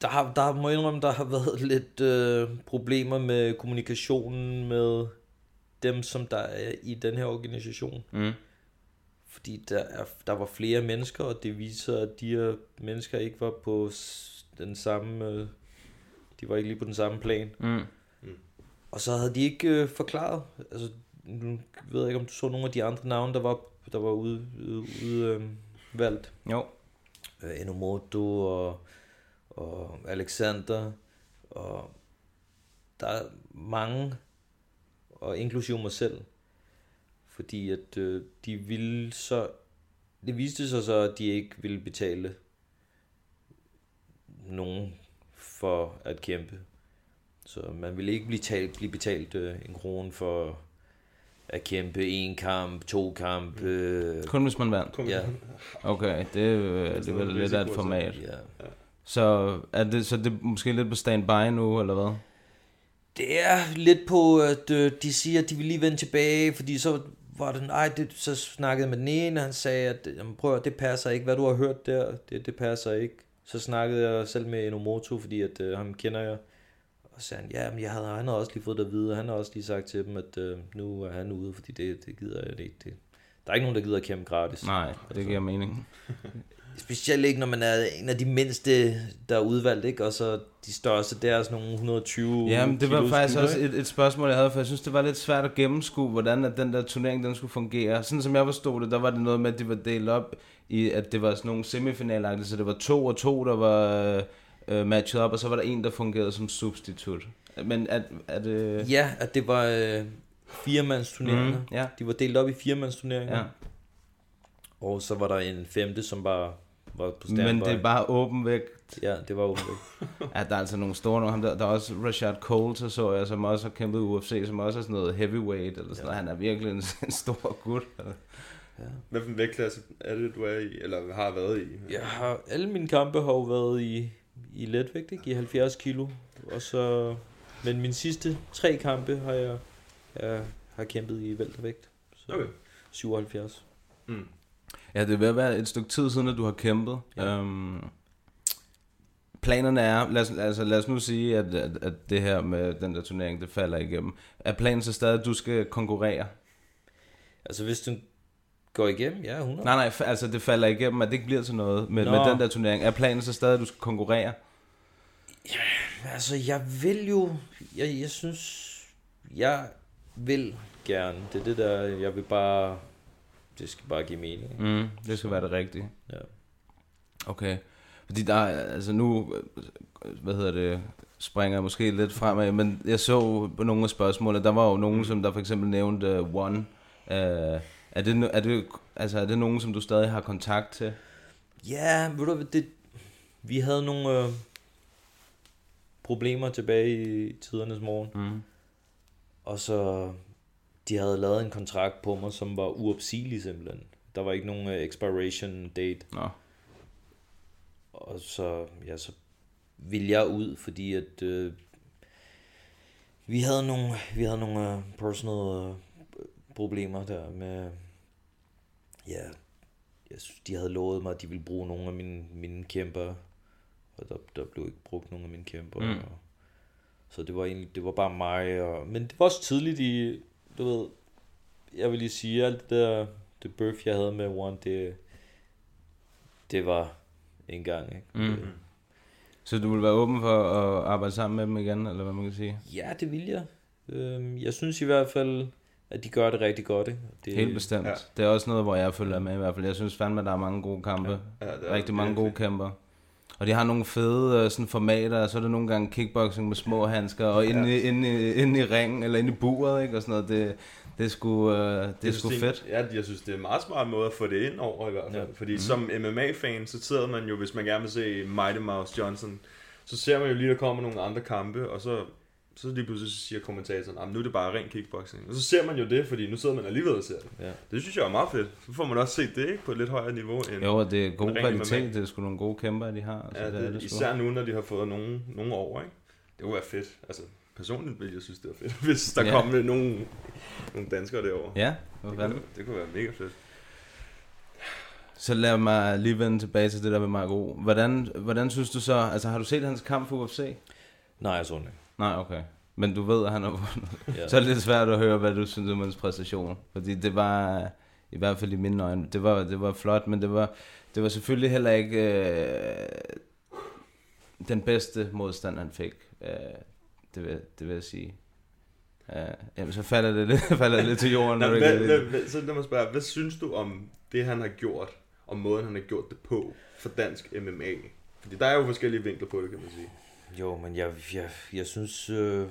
S5: der, har, der må jeg indrømme, der har været lidt øh, problemer med kommunikationen med dem, som der er i den her organisation.
S2: Mm.
S5: Fordi der, er, der var flere mennesker, og det viser, at de her mennesker ikke var på den samme... Øh, de var ikke lige på den samme plan.
S2: Mm.
S5: Og så havde de ikke øh, forklaret, altså nu ved jeg ikke, om du så nogle af de andre navne, der var, der var ude, ude, ude øh, valgt.
S2: Jo.
S5: Øh, Enomoto og, og Alexander og der er mange, og inklusive mig selv, fordi at øh, de ville så, det viste sig så, at de ikke ville betale nogen for at kæmpe. Så man ville ikke blive, talt, blive betalt øh, en krone for at kæmpe en kamp, to kamp. Øh,
S2: Kun hvis man vandt?
S5: Ja.
S2: Okay, det, øh, det er vel
S3: noget
S2: lidt af et format.
S5: ja.
S2: Så er det, så det er måske lidt på standby nu, eller hvad?
S5: Det er lidt på, at øh, de siger, at de vil lige vende tilbage, fordi så var det, nej, det, så snakkede jeg med den ene, og han sagde, at jamen, prøv det passer ikke, hvad du har hørt der, det, det passer ikke. Så snakkede jeg selv med Enomoto, fordi at, øh, ham kender jeg, og sagde han, ja, men jeg havde, han har også lige fået det at vide, og han har også lige sagt til dem, at øh, nu er han ude, fordi det, det gider jeg ikke. Det, der er ikke nogen, der gider at kæmpe gratis.
S2: Nej, det giver mening.
S5: Specielt ikke, når man er en af de mindste, der er udvalgt, ikke? Og så de største, der er sådan nogle 120
S2: Jamen, det var faktisk
S5: gutter,
S2: også et, et spørgsmål, jeg havde, for jeg synes, det var lidt svært at gennemskue, hvordan at den der turnering, den skulle fungere. Sådan som jeg forstod det, der var det noget med, at de var delt op i, at det var sådan nogle semifinalagtige, så det var to og to, der var øh, matchet op, og så var der en, der fungerede som substitut. Men er, er det...
S5: Ja, at det var øh, firemandsturneringer.
S2: Mhm, ja.
S5: De var delt op i firemandsturneringer.
S2: Ja.
S5: Og så var der en femte, som bare var på standby.
S2: Men det er bare åben væk.
S5: Ja, det var åben væk.
S2: Ja, der er altså nogle store nogle. Der, der er også Rashad Cole, så så jeg, som også har kæmpet i UFC, som også er sådan noget heavyweight, eller sådan noget. Han er virkelig en, en stor gut.
S3: Hvad for en vægtklasse er det, du er i, eller har været i?
S5: Jeg har, alle mine kampe har jo været i, i letvægt, ikke? I 70 kilo. Og så, men mine sidste tre kampe har jeg, jeg har kæmpet i weltervægt. Så
S3: Okay.
S5: 77.
S3: Mm.
S2: Ja, det er at være et stykke tid siden, at du har kæmpet. Ja. Øhm, planerne er, lad os, altså, lad os nu sige, at, at, at det her med den der turnering, det falder igennem. Er planen så stadig, at du skal konkurrere?
S5: Altså hvis den går igennem, ja, 100.
S2: Nej, nej, altså det falder igennem, at det ikke bliver til noget med,
S5: Nå.
S2: med den der turnering. Er planen så stadig, at du skal konkurrere?
S5: Altså, jeg vil jo... Jeg, jeg synes... Jeg vil gerne. Det er det der... Jeg vil bare... Det skal bare give mening.
S2: Mm, det skal være det rigtige.
S5: Ja.
S2: Okay. Fordi der er, altså nu, hvad hedder det, springer jeg måske lidt fremad, men jeg så på nogle af spørgsmålene, der var jo nogen, som der for eksempel nævnte uh, One. Uh, er, det, er, det, altså, er det nogen, som du stadig har kontakt til?
S5: Ja, ved du det... Vi havde nogle øh, problemer tilbage i tidernes morgen.
S2: Mm.
S5: Og så... De havde lavet en kontrakt på mig, som var uopsigelig simpelthen. Der var ikke nogen øh, expiration date.
S2: Nå.
S5: Og så, ja, så ville jeg ud, fordi at øh, vi havde nogle, vi havde nogle øh, personal øh, problemer der med, ja, jeg synes, de havde lovet mig, at de ville bruge nogle af mine, mine kæmper, og der, der blev ikke brugt nogle af mine kæmper. Mm. Og, så det var egentlig, det var bare mig, og, men det var også tidligt i, du ved, jeg vil lige sige, alt det der, det birth, jeg havde med One, det, det var en gang, ikke?
S2: Mm. Så du vil være åben for at arbejde sammen med dem igen, eller hvad man kan sige?
S5: Ja, det vil jeg. Øhm, jeg synes i hvert fald, at de gør det rigtig godt. Ikke? Det,
S2: Helt bestemt.
S3: ja.
S2: Ja. Det er også noget, hvor jeg følger med i hvert fald. Jeg synes fandme, at der er mange gode kampe.
S3: Ja,
S2: Ja,
S3: det er
S2: Rigtig mange
S3: virkelig.
S2: gode kæmper. Og de har nogle fede øh, sådan formater, og så er der nogle gange kickboxing med små handsker, og inde, ja. inde, i- inde i ringen, eller inde i buret, ikke? Og sådan noget. Det, det er sgu, øh, det er sgu fedt.
S3: Ja, jeg synes, det er en meget smart måde at få det ind over i hvert fald.
S5: Ja.
S3: Fordi mm. som MMA-fan, så sidder man jo, hvis man gerne vil se Mighty Mouse Johnson, så ser man jo lige, der kommer nogle andre kampe, og så, så lige pludselig så siger kommentatoren, at nu er det bare ren kickboxing. Og så ser man jo det, fordi nu sidder man alligevel og ser det.
S5: Ja.
S3: Det synes jeg er meget fedt. Så får man også set det ikke, på et lidt højere niveau. End,
S2: Jo, og det er god kvalitet.
S3: MMA.
S2: Det er sgu nogle gode kæmper, de har. Altså,
S3: Ja,
S2: det, er
S3: det,
S2: det
S3: især nu, når de har fået nogen, nogen over, ikke? Det kunne være fedt. Altså, personligt ville jeg synes, det var fedt, hvis der
S2: Ja.
S3: kom med nogle, nogle danskere derovre.
S2: Ja,
S3: det, kunne, det kunne være mega fedt.
S2: Så lad mig lige vende tilbage til det der med Marco. Hvordan, hvordan synes du så, altså har du set hans kamp for UFC?
S5: Nej, jeg så den ikke.
S2: Nej, okay. Men du ved, at han har vundet.
S5: Ja.
S2: Så er det lidt svært at høre, hvad du synes om hans præstationer. Fordi det var, i hvert fald i mine øjne, det var, det var flot, men det var, det var selvfølgelig heller ikke øh, den bedste modstand, han fik. Øh, det, vil, det vil jeg sige. Øh, jamen, så falder det lidt, falder det lidt til jorden.
S3: Nå,
S2: når
S3: hvad, hvad, så lad mig spørge, hvad synes du om det, han har gjort, og måden, han har gjort det på for dansk MMA? Fordi der er jo forskellige vinkler på det, kan man sige.
S5: Jo, men jeg, jeg, jeg synes, øh,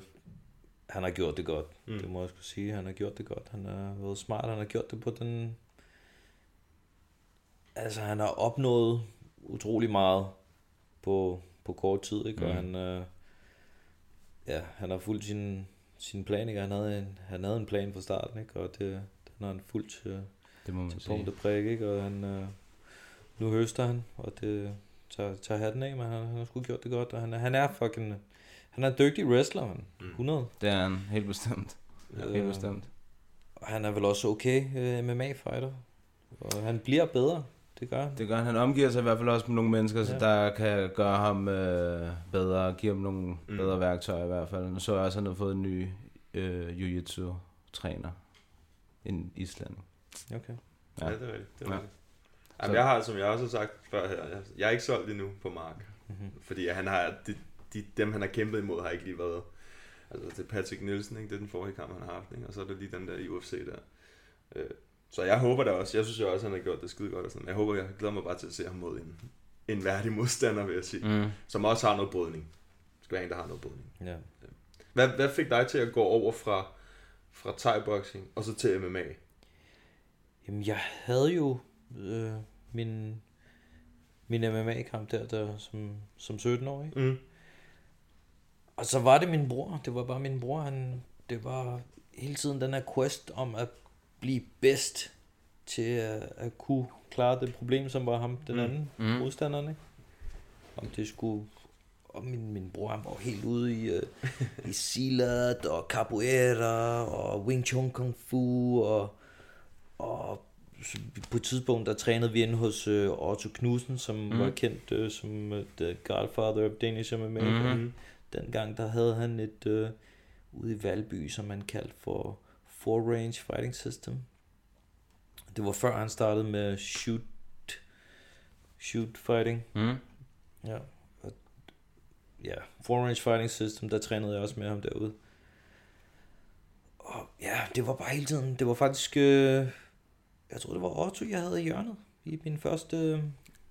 S5: han har gjort det godt. Mm. Det må jeg skulle sige. Han har gjort det godt. Han har været smart. Han har gjort det på den... Altså, han har opnået utrolig meget på, på kort tid, ikke? Og
S2: Mm.
S5: han... Øh, ja, han har fulgt sin, sin plan, ikke? Han havde en, han havde en plan fra starten, ikke? Og det, den har han fulgt til,
S2: Det må man
S5: til
S2: sige.
S5: punkt og prik, ikke? Og han... Øh, nu høster han, og det tager, tager hatten af, men han, han har sgu gjort det godt, og han, er- han er fucking... Han er en dygtig wrestler, man. 100.
S2: Det er han helt bestemt. Ja, helt
S5: Øh,
S2: bestemt.
S5: Og han er vel også okay øh, MMA-fighter. Og han bliver bedre. Det gør han.
S2: Det gør han. Han omgiver sig i hvert fald også med nogle mennesker, så
S5: Ja.
S2: der kan gøre ham øh, bedre, give ham nogle
S3: Mm.
S2: mm. bedre værktøjer i hvert fald. Nu så jeg også, at han har fået en ny øh, jiu-jitsu-træner. En islænding.
S5: Okay.
S3: Ja,
S2: Ja.
S3: det er rigtigt. Det er
S2: Ja.
S3: rigtigt. Jamen, jeg har, som jeg også har sagt før her, jeg, er ikke solgt endnu på Mark.
S5: Mhm.
S3: Mm-hmm. Fordi han har, de, de, dem han har kæmpet imod, har ikke lige været... Altså, det er Patrick Nielsen, ikke? Det er den forrige kamp, han har haft, ikke? Og så er det lige den der i UFC der. Øh, så jeg håber da også, jeg synes jo også, han har gjort det skide godt og sådan. Jeg håber, jeg glæder mig bare til at se ham mod en, en værdig modstander, vil jeg sige.
S2: Mm.
S3: Som også har noget brydning. Det skal være en, der har noget brydning.
S5: Ja.
S3: Hvad, hvad fik dig til at gå over fra, fra thai-boxing og så til MMA?
S5: Jamen, jeg havde jo øh, min, min MMA-kamp der, der som, som 17-årig.
S3: Mm.
S5: Og så var det min bror. Det var bare min bror. Han, det var hele tiden den her quest om at blive bedst til at, at kunne klare det problem, som var ham, den
S3: Mm.
S5: anden
S2: Mm.
S5: modstanderen. Ikke? Om det skulle... Og min, min bror, han var helt ude i, uh, i silat og capoeira og Wing Chun Kung Fu og, og på et tidspunkt, der trænede vi inde hos uh, Otto Knudsen, som mm. var kendt uh, som uh, the godfather of Danish MMA.
S2: Mhm.
S5: Dengang, der havde han et uh, ude i Valby, som man kaldte for Four Range Fighting System. Det var før han startede med shoot, shoot fighting.
S2: Mm.
S5: Ja. Og, ja, Four Range Fighting System, der trænede jeg også med ham derude. Og ja, det var bare hele tiden, det var faktisk, øh, jeg tror det var Otto, jeg havde i hjørnet i min første,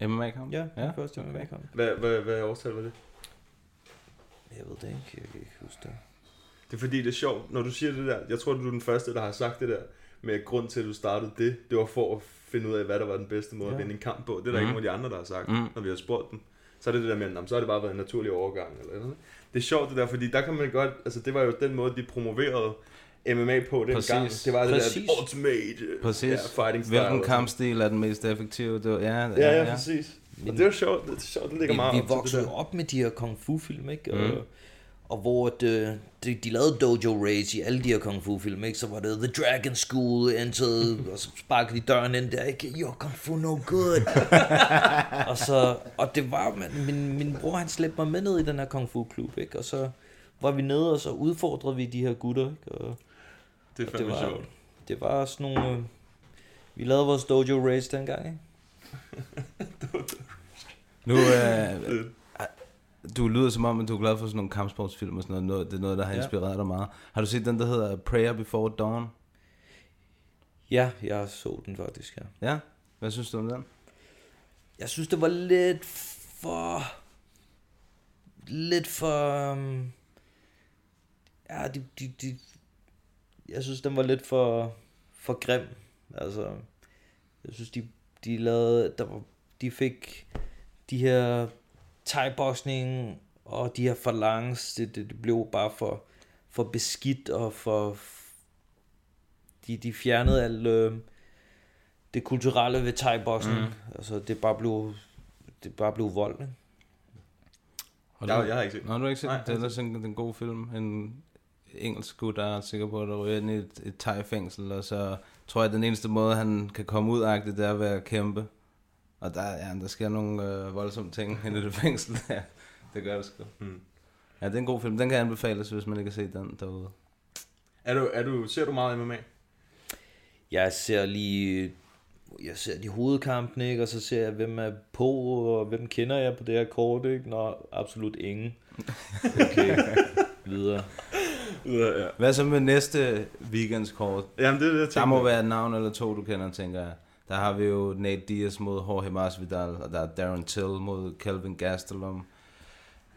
S5: øh,
S2: MMA-kamp?
S5: ja, min
S2: ja.
S5: første MMA-kamp.
S3: Hvad, hvad, hvad årstal var det?
S5: Jeg ved det ikke, jeg kan ikke huske det.
S3: Det er fordi, det er sjovt, når du siger det der. Jeg tror, du er den første, der har sagt det der. Med grund til, at du startede det, det var for at finde ud af, hvad der var den bedste måde ja. at vinde en kamp på. Det er der mm.
S2: Mhm.
S3: ikke nogen af de andre, der har sagt,
S2: Mhm.
S3: mm. når vi har spurgt dem. Så er det det der med, "Nå, men så har det bare været en naturlig overgang. Eller noget. Det er sjovt det der, fordi der kan man godt, altså det var jo den måde, de promoverede MMA på den
S2: Præcis.
S3: gang. Det var det
S5: Præcis.
S3: der ultimate øh,
S2: Præcis.
S3: Ja, fighting style.
S2: Hvilken
S3: og
S2: kampstil er den mest effektive? Det var, ja,
S3: Ja, ja, præcis. Og det er jo sjovt, det er sjovt, det ligger meget
S5: vi,
S3: op
S5: vi voksede
S3: det
S5: jo
S3: der.
S5: op med de her kung fu film, ikke? Og,
S2: Mm.
S5: og hvor de, de, de lavede Dojo Race i alle de her kung fu film, ikke? Så var det The Dragon School, entered, og så sparkede de døren ind der, ikke? You're kung fu no good. og så, og det var, man, min, min bror han slæbte mig med ned i den her kung fu klub, ikke? Og så var vi nede, og så udfordrede vi de her gutter, ikke? Og,
S3: Det er
S5: og det
S3: fandme
S5: var,
S3: sjovt.
S5: det var sådan nogle, øh, vi lavede vores Dojo Race dengang, ikke?
S2: Nu, øh, du lyder som om, at du er glad for sådan nogle kampsportsfilm og sådan noget. Det er noget, der har
S5: Ja.
S2: inspireret dig meget. Har du set den, der hedder Prayer Before Dawn?
S5: Ja, jeg så den faktisk, ja.
S2: Ja? Hvad synes du om den?
S5: Jeg synes, det var lidt for... Lidt for... Um, ja, de, de, de, jeg synes, den var lidt for, for grim. Altså, jeg synes, de, de lavede... Der var, de fik de her thai og de her falangs, det, det, det blev bare for, for beskidt og for... De, de fjernede alt øh, det kulturelle ved thai mm. Altså, det bare blev, det bare blev vold, ikke?
S2: Har
S3: Jeg, jeg har ikke set
S2: Nå, du har ikke set
S3: Nej,
S2: den? Det er en, en god film. En engelsk gut, der er sikker på, at der ryger ind i et, et thai-fængsel, og så tror jeg, at den eneste måde, han kan komme ud af det er ved at kæmpe. Og der, ja, der sker nogle øh, voldsomme ting inde i det fængsel der. Det gør det sgu.
S3: Mm.
S2: Ja, det er en god film. Den kan anbefales, hvis man ikke har set den derude.
S3: Er du, er du, ser du meget MMA?
S5: Jeg ser lige... Jeg ser de hovedkampene, ikke? Og så ser jeg, hvem er på, og hvem kender jeg på det her kort, ikke? Nå, absolut ingen. Okay, videre.
S3: Ja, ja.
S2: Hvad så med næste weekends kort?
S3: Jamen, det er det, jeg
S2: Der
S3: tænker.
S2: må være et navn eller to, du kender, tænker jeg. Der har vi jo Nate Diaz mod Jorge Masvidal, og der er Darren Till mod Kelvin Gastelum.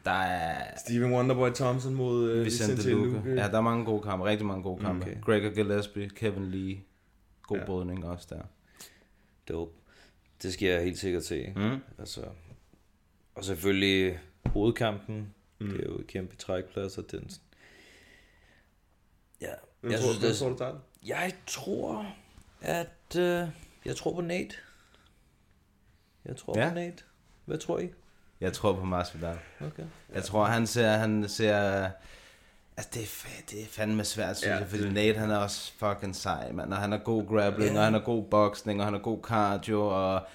S2: Der er
S3: Steven Wonderboy Thompson mod uh,
S2: Vicente
S3: Vicente
S2: Luque.
S3: Luque.
S2: Ja, der er mange gode kampe. Rigtig mange gode kampe.
S5: Okay.
S2: Gregor Gillespie, Kevin Lee. God
S3: Ja.
S2: brydning også der.
S5: Dope. Det skal jeg helt sikkert se.
S2: Mm.
S5: Altså, og selvfølgelig hovedkampen.
S3: Mm.
S5: Det er jo et kæmpe trækplads, og den... Ja,
S3: Hvem
S5: jeg
S3: tror,
S5: synes,
S3: hvem
S5: det
S3: tror
S5: er,
S3: du tager den?
S5: jeg tror, at... Øh, jeg tror på Nate. Jeg tror
S2: Ja.
S5: på Nate. Hvad tror I?
S2: Jeg tror på Masvidal.
S5: Okay.
S2: Jeg tror, han ser... Han ser altså, det er, det er fandme svært, synes
S3: Ja,
S2: jeg, fordi Nate, han er også fucking sej, mand. Og han har god grappling,
S5: Ja.
S2: og han har god boxing, og han har god cardio, og...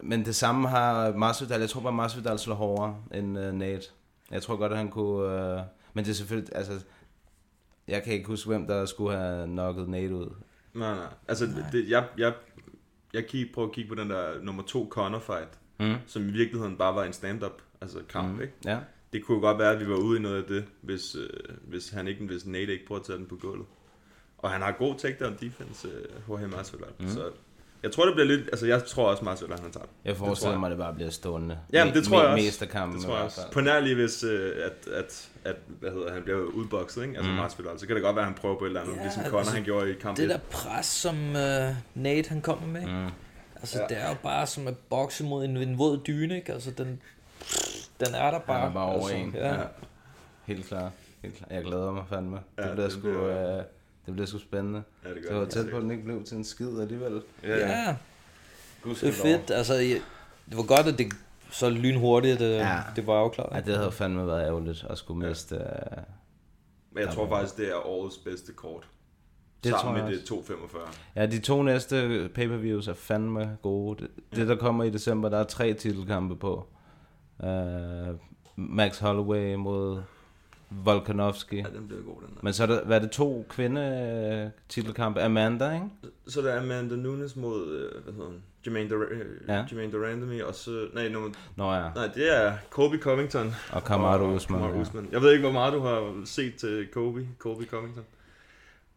S2: Men det samme har Masvidal. Jeg tror bare, Masvidal slår hårdere end uh, Nate. Jeg tror godt, at han kunne... Uh... Men det er selvfølgelig... Altså, jeg kan ikke huske, hvem der skulle have knocket Nate ud.
S3: Nej, nej. Altså, nej. Det, jeg, jeg, jeg kig, prøver at kigge på den der nummer to Conor fight,
S2: Mm.
S3: som i virkeligheden bare var en stand-up, altså kamp, mm. ikke?
S2: Ja.
S3: Det kunne godt være, at vi var ude i noget af det, hvis, øh, hvis han ikke, hvis Nate ikke prøver at tage den på gulvet. Og han har god takedown defense, øh, Jorge Masvidal. Mm. Så jeg tror, det bliver lidt... Altså, jeg tror også, Masvidal han tager.
S2: Jeg forestiller
S3: jeg.
S2: mig, at det bare bliver stående.
S3: Jamen, det tror jeg også.
S2: Kampen
S3: Det tror jeg også. På nærlig, hvis øh, at, at, at, hvad hedder, han bliver udbokset, ikke? Altså mm. Masvidal, så kan det godt være, at han prøver på et eller andet,
S5: Ja,
S3: ja, ligesom
S5: altså,
S3: Conor han gjorde i kamp
S5: Det
S3: 1.
S5: der pres, som øh, Nate han kommer med, mm. altså
S3: Ja.
S5: det er jo bare som at bokse mod en, en våd dyne, ikke? Altså den, den er der bare.
S2: Han er bare over
S5: altså,
S2: en.
S5: Ja.
S2: Ja. Helt klart. Helt klart. Jeg glæder mig fandme.
S3: Ja,
S2: det bliver
S3: det
S2: sgu...
S3: bliver-
S2: Øh, det bliver sgu spændende.
S3: Ja, det gør
S2: Det var
S3: det
S2: tæt på, at den ikke blev til en skid alligevel.
S3: Ja, ja.
S5: ja.
S2: Gud
S5: Det er fedt. Altså, det var godt, at det så lynhurtigt, det,
S2: Ja.
S5: ja. det var afklaret.
S2: Ja, det havde fandme været ærgerligt at skulle miste... Øh,
S3: Men jeg tror faktisk, det er årets bedste kort.
S2: Det tror
S3: sammen
S2: jeg
S3: med
S2: også.
S3: det 245.
S2: ja, de to næste pay-per-views er fandme gode. Det, det, der kommer i december, der er tre titelkampe på. Uh, Max Holloway mod Volkanovski.
S3: Ja, den bliver god, den der.
S2: Men så er der, hvad er det, to kvinde titelkampe Amanda, ikke?
S3: Så der er Amanda Nunes mod, øh, hvad hedder hun? Jermaine, Dur- øh,
S2: Ja.
S3: Jermaine Durandamy, og så, nej, nummer,
S2: Nå ja,
S3: nej, det er Colby Covington.
S2: og Kamaru Usman.
S3: Kamaru
S2: ja.
S3: Usman. Jeg ved ikke, hvor meget du har set til Kobe, Colby Covington.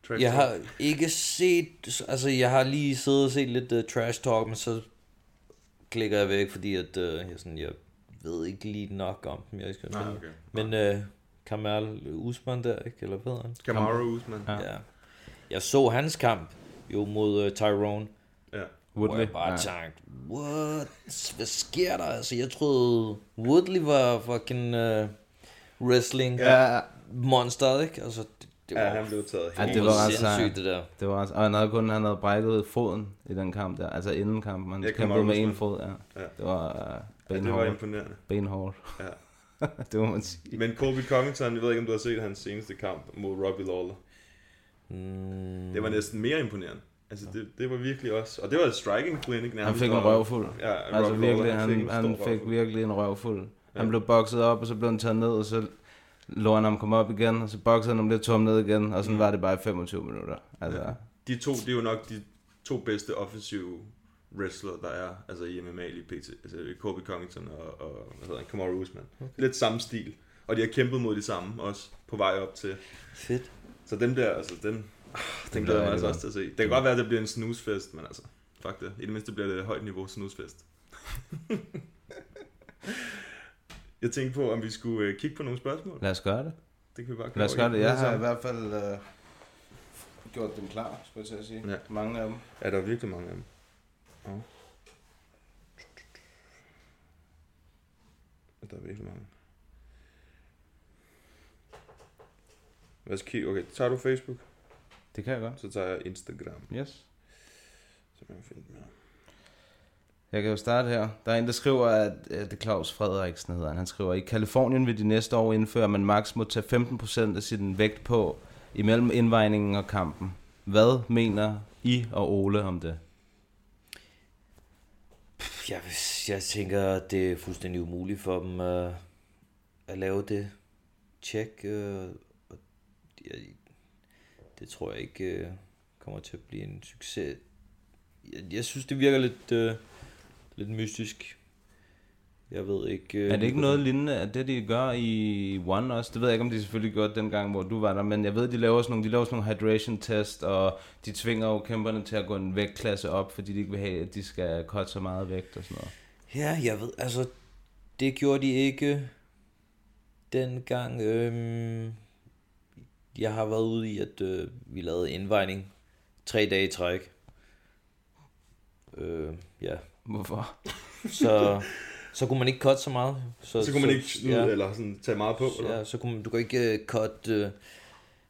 S3: Trash
S5: Jeg
S3: talk.
S5: har ikke set, altså jeg har lige siddet og set lidt uh, trash talk, men så klikker jeg væk, fordi at, uh, jeg, sådan, jeg ved ikke lige nok om dem. Jeg skal
S3: Nej, okay.
S5: Men uh, Kamal Usman der, ikke? Eller hvad han?
S3: Kamaru Usman.
S2: Ja.
S5: Ja. Jeg så hans kamp jo mod uh, Tyrone,
S3: Ja.
S5: hvor
S2: Woodley.
S5: jeg bare
S2: ja.
S5: tænkte, what? Hvad sker der? Altså, jeg troede Woodley var fucking uh, wrestling
S2: Ja,
S5: monster, ikke? Altså, det, det var
S3: Ja, han blev taget
S2: Ja,
S3: helt.
S2: det var ret
S5: sindssygt, det der.
S2: det var også, og han havde kun han havde brækket foden i den kamp der, altså inden kampen. Han
S3: Ja,
S2: kæmpede med en fod, ja.
S3: Ja.
S2: Det var uh,
S3: Ja, det var imponerende.
S2: benhårdt.
S3: Ja.
S2: det må man sige.
S3: Men Colby Covington, jeg ved ikke, om du har set hans seneste kamp mod Robbie Lawler.
S5: Mm,
S3: Det var næsten mere imponerende. Altså, det, det var virkelig også... Og det var et striking clinic nærmest.
S2: Han fik en
S3: og-
S2: røvfuld.
S3: Ja,
S2: Altså
S3: Robbie
S2: virkelig,
S3: Lawler,
S2: han,
S3: en
S2: han
S3: stor
S2: fik
S3: røvfuld.
S2: virkelig en røvfuld. Han
S3: Ja.
S2: blev bokset op, og så blev han taget ned, og så lå han ham komme op igen, og så boksede han ham lidt, tog ham ned igen, og sådan
S3: Mm.
S2: var det bare i 25 minutter. Altså,
S3: Ja. De to, det er jo nok de to bedste offensive wrestler, der er altså i MMA lige pt. Altså Colby Covington og, og hvad hedder han, Kamaru Usman. Okay. Lidt samme stil. Og de har kæmpet mod de samme også på vej op til.
S5: fedt.
S3: Så den der, altså den, den
S2: bliver
S3: glæder jeg mig altså også til at se. Det kan godt være, at det bliver en snusfest, men altså, fuck det. I det mindste bliver det et højt niveau snusfest. jeg tænkte på, om vi skulle øh, kigge på nogle spørgsmål.
S2: lad os gøre det.
S3: Det kan vi bare
S2: Lad os gøre det. Jeg har i hvert fald uh, gjort dem klar, skulle jeg til at sige.
S3: Ja.
S2: Mange af dem.
S3: Ja, der er virkelig mange af dem. Ja. Der er virkelig mange. Hvad skal kigge? Okay, tager du Facebook,
S2: Det kan jeg godt.
S3: så tager jeg Instagram.
S2: Yes.
S3: Så kan jeg finde her.
S2: Jeg kan jo starte her. Der er en, der skriver, at øh, det er Claus Frederiksen hedder han. Han skriver, i Kalifornien vil de næste år indføre, at man maks må tage 15% af sin vægt på imellem indvejningen og kampen. Hvad mener I og Ole om det?
S5: Jeg, jeg tænker, at det er fuldstændig umuligt for dem uh, at lave det tjek. Uh, og jeg, det tror jeg ikke uh, kommer til at blive en succes. Jeg, jeg synes, det virker lidt, uh, lidt mystisk. Jeg ved ikke... Uh,
S2: Er det ikke noget lignende, at det de gør i One også? Det ved jeg ikke, om de selvfølgelig gjorde den gang, hvor du var der, men jeg ved, de laver sådan nogle, de laver sådan nogle hydration test, og de tvinger jo kæmperne til at gå en vægtklasse op, fordi de ikke vil have, at de skal cutte så meget vægt og sådan noget.
S5: Ja, jeg ved, altså, det gjorde de ikke dengang, øhm, jeg har været ude i, at øh, vi lavede indvejning tre dage i træk. Øh, ja,
S2: Hvorfor?
S5: så, så kunne man ikke cut så meget.
S3: Så kunne man ikke snyde,
S5: ja,
S3: eller sådan tage meget på, eller?
S5: ja, så kunne man, du kan ikke uh, cut uh,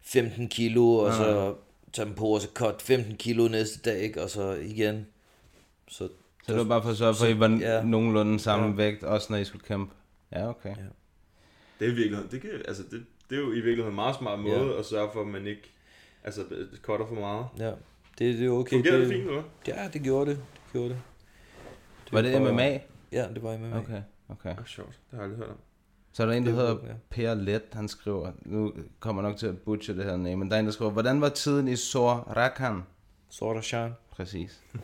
S5: 15 kilo, og så tage dem på, og så cut 15 kilo næste dag, ikke? og så igen. Så,
S2: Så det var bare for at sørge for, at I var
S5: ja.
S2: ja. nogenlunde samme
S5: Ja.
S2: ja. vægt, også når I skulle kæmpe. Ja, okay.
S5: Ja.
S2: Ja.
S3: Det er i virkeligheden, det, kan, altså det, det er jo i virkeligheden en meget smart måde
S5: Ja.
S3: at sørge for, at man ikke altså, cutter for meget.
S5: ja, det, det er okay.
S3: Fungerer det fint, eller?
S5: Ja, det gjorde det. det, gjorde det.
S2: Var det
S5: bare-
S2: MMA?
S5: Ja, det var MMA.
S2: Okay, okay.
S3: Ah, sjovt. Det har jeg aldrig hørt om.
S2: Så er der en, der hedder
S5: ja.
S2: Per Let, han skriver, nu kommer nok til at butche det her name, men der er en, der skriver, hvordan var tiden i Sor Rakan?
S5: Sword of Shine.
S2: Præcis.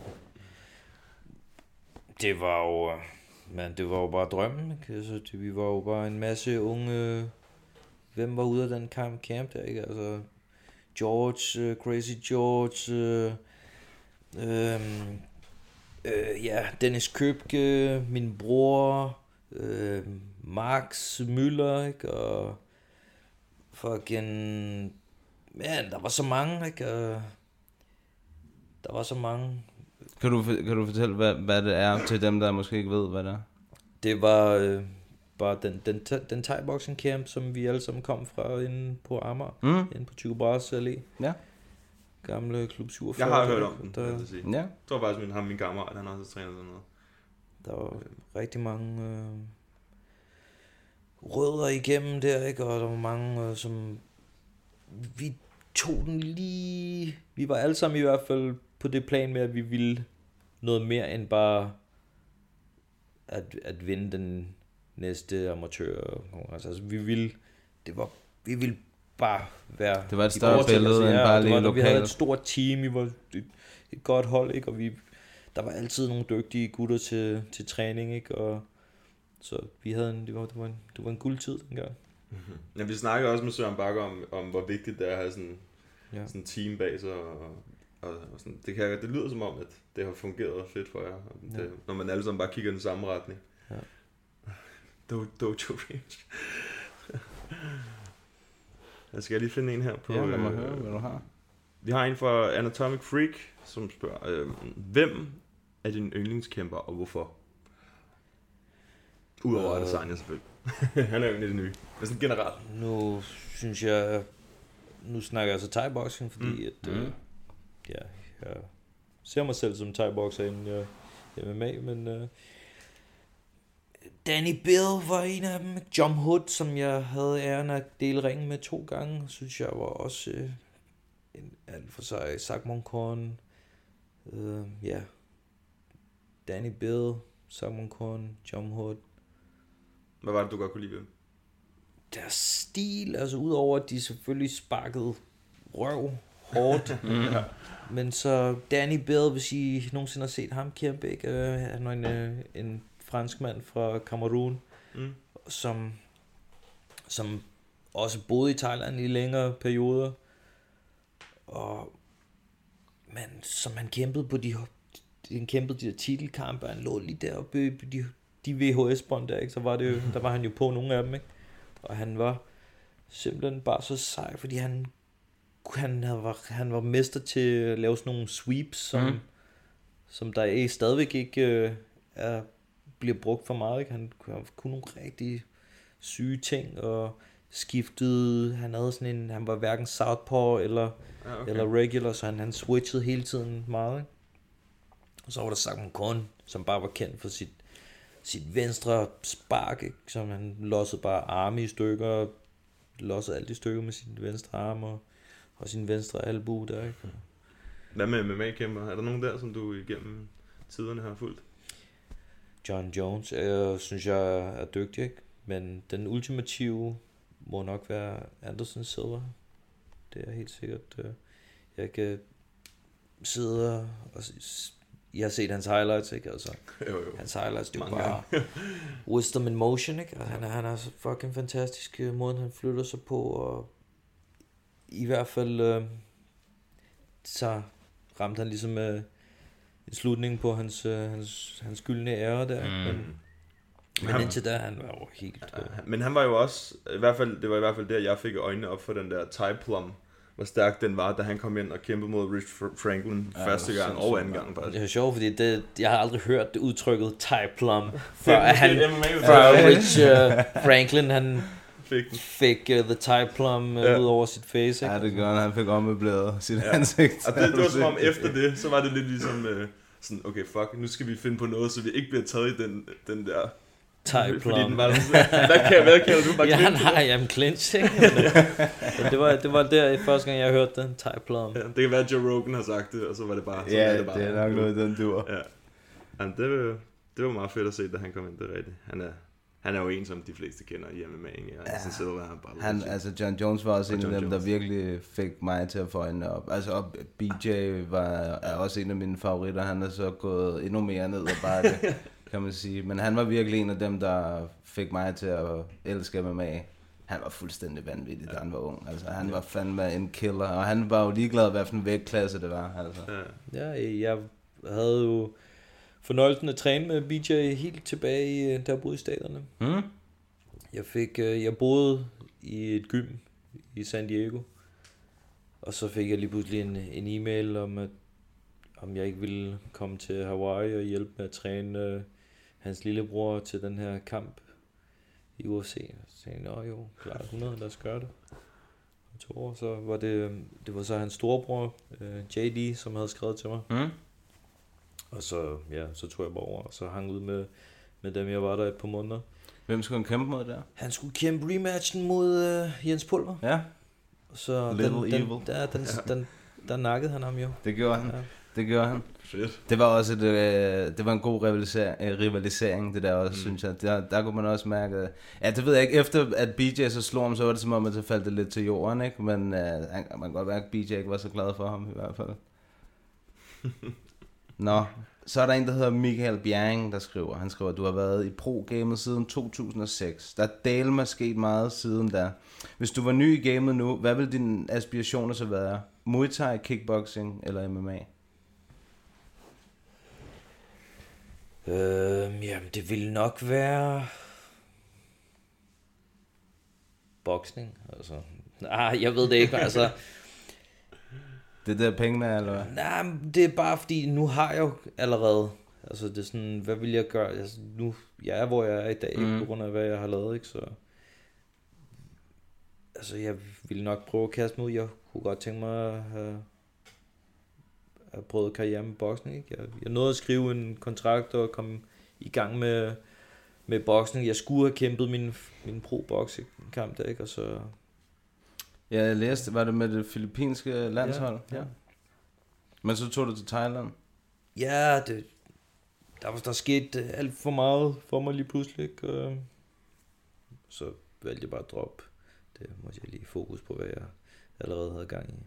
S5: Det var jo, man, det var jo bare drømmen. Ikke? Altså, det, vi var jo bare en masse unge... Hvem var ude af den kamp, camp der, ikke? Altså, George, uh, Crazy George, uh, øhm, øh, ja, Dennis Købke, min bror, øh, Max Møller, ikke? Og fucking... Man, der var så mange, ikke? Og der var så mange.
S2: Kan du, kan du fortælle, hvad, hvad det er til dem, der måske ikke ved, hvad det er?
S5: Det var øh, bare den, den, den thai-boxing camp, som vi alle sammen kom fra inde på Amager,
S2: Mm.
S5: inde på Tycho Brahes Allé.
S2: Ja.
S5: Gamle klub 47.
S3: Jeg har hørt om den,
S5: Der,
S3: jeg sige.
S2: Ja.
S3: Jeg tror faktisk, min, ham min kammerat, han har også trænet sådan noget.
S5: der var rigtig mange øh, rødder igennem der, ikke? Og der var mange, øh, som... Vi tog den lige... Vi var alle sammen i hvert fald på det plan med, at vi ville noget mere end bare at, at vinde den næste amatør konkurrence. Altså, vi ville... Det var... Vi ville bare være...
S2: Det var et
S5: de
S2: større billede end bare lige
S5: når Vi havde
S2: lokalt.
S5: et stort team, vi var et, et godt hold, ikke? Og vi, der var altid nogle dygtige gutter til, til træning, ikke? Og så vi havde en, det var, det var en, det var en guldtid dengang.
S3: Ja, vi snakker også med Søren Bakker om, om hvor vigtigt det er at have sådan,
S5: Ja.
S3: sådan en team bag sig. Og, og, og sådan. Det, kan, det lyder som om, at det har fungeret fedt for jer. Og det,
S5: Ja.
S3: Når man alle sammen bare kigger i den samme retning.
S5: Ja.
S3: Do, dojo range. Jeg skal lige finde en her på...
S2: Ja, lad mig
S3: øh,
S2: høre, hvad du har.
S3: Vi har en fra Anatomic Freak, som spørger, øh, hvem er din yndlingskæmper, og hvorfor? Udover
S5: Øh.
S3: Adesanya selvfølgelig. Han er jo en af de nye. Men sådan generelt.
S5: Nu synes jeg, nu snakker jeg så thai-boxing, fordi
S3: Mm.
S5: at, øh, ja, jeg ser mig selv som thai-boxer inden jeg MMA, men øh, Danny Bill var en af dem. John Hood, som jeg havde æren at dele ringen med to gange, synes jeg var også øh, en alt for sig. Sagmon Korn, øh, ja, Danny Bill, Sagmon Korn, John Hood,
S3: Hvad var det, du godt kunne lide ved
S5: deres stil, altså udover at de selvfølgelig sparkede røv hårdt, men så Danny Bill, hvis I nogensinde har set ham kæmpe, ikke? Øh, han er en, øh, en fransk mand fra Cameroon,
S3: Mm.
S5: som, som også boede i Thailand i længere perioder, og men som han kæmpede på de, han kæmpede de der titelkampe, han lå lige deroppe på de, de VHS-bånd der, ikke? så var det jo, der var han jo på nogle af dem, ikke? og han var simpelthen bare så sej, fordi han han havde- var, han var mester til at lave sådan nogle sweeps, som, mm. som der er stadigvæk ikke øh, er, bliver brugt for meget. Ikke? Han, han kunne nogle rigtig syge ting, og skiftede, han havde sådan en, han var hverken southpaw eller,
S3: Ja,
S5: okay. eller regular, så han, han switchede hele tiden meget. Ikke? Og så var der Sagmon Korn, som bare var kendt for sit, sit venstre spark, ikke? som han lossede bare arme i stykker, lossede alt i stykker med sin venstre arm og, og sin venstre albu der, ikke?
S3: Hvad med MMA-kæmper? Er der nogen der, som du igennem tiderne har fulgt?
S5: John Jones, jeg synes jeg er dygtig, ikke? Men den ultimative må nok være Anderson Silva. Det er helt sikkert. øh, Jeg kan sidde og... Jeg har set hans highlights, ikke? Altså,
S3: Jo, jo.
S5: hans highlights, det er
S3: Mange
S5: bare wisdom in motion, ikke? Og han er, han er så fucking fantastisk, øh, måden han flytter sig på, og i hvert fald, øh, så ramte han ligesom øh, en slutning på hans, øh, hans, hans gyldne ære der, mm. men Men
S3: Han-
S5: indtil da, han var jo helt... Øh,
S3: Men han var jo også, i hvert fald, det var i hvert fald der, jeg fik øjnene op for den der Thai Plum, hvor stærk den var, da han kom ind og kæmpede mod Rich Fr- Franklin
S2: Ja,
S3: første
S2: det
S3: gang og anden gang
S5: det
S3: faktisk.
S5: er sjovt, fordi det, jeg har aldrig hørt det udtrykket Thai plum, før at han, før Rich uh, Franklin, han
S3: fik den.
S5: fik uh, the Thai plum uh,
S3: Ja.
S5: ud over sit face.
S2: Ja,
S5: Ikke?
S2: det gjorde han. Han fik ommøbleret sit
S3: Ja.
S2: ansigt.
S3: Og det, det var som om efter det, så var det lidt ligesom, øh, sådan, okay fuck, nu skal vi finde på noget, så vi ikke bliver taget i den, den der...
S5: Thai
S3: Fordi
S5: plum.
S3: den var sådan, hvad kan, hvad kan du bare
S5: Ja,
S3: clinch,
S5: nej, jamen clinch, ikke? Men, men det, var, det var der første gang, jeg hørte den, Thai plum.
S3: Ja, det kan være, at Joe Rogan har sagt det, og så var det bare... Så
S2: Ja,
S3: er
S2: det
S3: bare,
S2: er nok noget, den dur.
S3: Ja. Jamen, det, var, det var meget fedt at se, da han kom ind, det er rigtigt. Han er, han er jo en, som de fleste kender i MMA, ikke? Ja. Anderson Silva, han bare
S2: Han,
S3: legit.
S2: altså John Jones var også
S3: Og
S2: en af
S3: John
S2: dem, der
S3: Jones.
S2: virkelig fik mig til at få øjnene op. Altså og BJ var, er også en af mine favoritter. Han er så gået endnu mere ned ad bakke, kan man sige. Men han var virkelig en af dem, der fik mig til at elske MMA. Han var fuldstændig vanvittig, da han var ung. Altså, han var fandme en killer. Og han var jo ligeglad, hvad for en vægtklasse det var. Altså.
S3: Ja.
S5: Ja, jeg havde jo fornøjelsen at træne med BJ helt tilbage, i, øh, da jeg boede i staterne.
S2: Hmm?
S5: Jeg fik, øh, jeg boede i et gym i San Diego, og så fik jeg lige pludselig en, en e-mail om, at om jeg ikke ville komme til Hawaii og hjælpe med at træne øh, hans lillebror til den her kamp i UFC. Så tænkte jeg, "Nå jo, klart 100, lad os gøre det. Om to år, så var det, det var så hans storebror, øh, JD, som havde skrevet til mig.
S2: Hmm?
S5: Og så, ja, så tog jeg bare over, og så hang ud med, med dem, jeg var der et par måneder.
S2: Hvem skulle han kæmpe mod der?
S5: Han skulle kæmpe rematchen mod øh, Jens Pulver.
S2: Ja,
S5: så
S2: Little
S5: den,
S2: Evil.
S5: den, der, den, den, der nakkede han ham jo.
S2: det gjorde han.
S5: Ja.
S2: Det gjorde han.
S3: Fedt.
S2: Det var også et, øh, det var en god rivalisering, øh, rivalisering det der også, mm. synes jeg. Der, der kunne man også mærke, at- ja, det ved jeg ikke, efter at BJ så slog ham, så var det som om, at så faldt det lidt til jorden, ikke? Men øh, han, man kan godt mærke, at BJ ikke var så glad for ham i hvert fald. Nå, så er der en, der hedder Michael Bjerring, der skriver, han skriver, at du har været i pro-gamet siden 2006. Der er del sket meget siden da. Hvis du var ny i gamet nu, hvad vil dine aspirationer så være? Muay Thai, kickboxing eller MMA?
S5: Øhm, jamen, det ville nok være... Boksning, altså. Ah, jeg ved det ikke, altså.
S2: Det der pengene, eller hvad?
S5: Nej, men det er bare fordi, nu har jeg jo allerede... Altså, det er sådan, hvad vil jeg gøre? Altså, nu, jeg er, hvor jeg er i dag, mm. på grund af, hvad jeg har lavet, ikke? Så... Altså, jeg ville nok prøve at kaste mig ud. Jeg kunne godt tænke mig at have, have prøvet karriere med boksning, ikke? Jeg, jeg nåede at skrive en kontrakt og komme i gang med, med boksning. Jeg skulle have kæmpet min, min pro-boksekamp der, ikke? Og så...
S2: Ja, jeg læste, var det med det filippinske landshold?
S5: Ja, ja.
S2: Men så tog du til Thailand?
S5: Ja, det, der, var, der skete øh, alt for meget for mig lige pludselig. Og Så valgte jeg bare at droppe. Det måtte jeg lige fokus på, hvad jeg allerede havde gang i.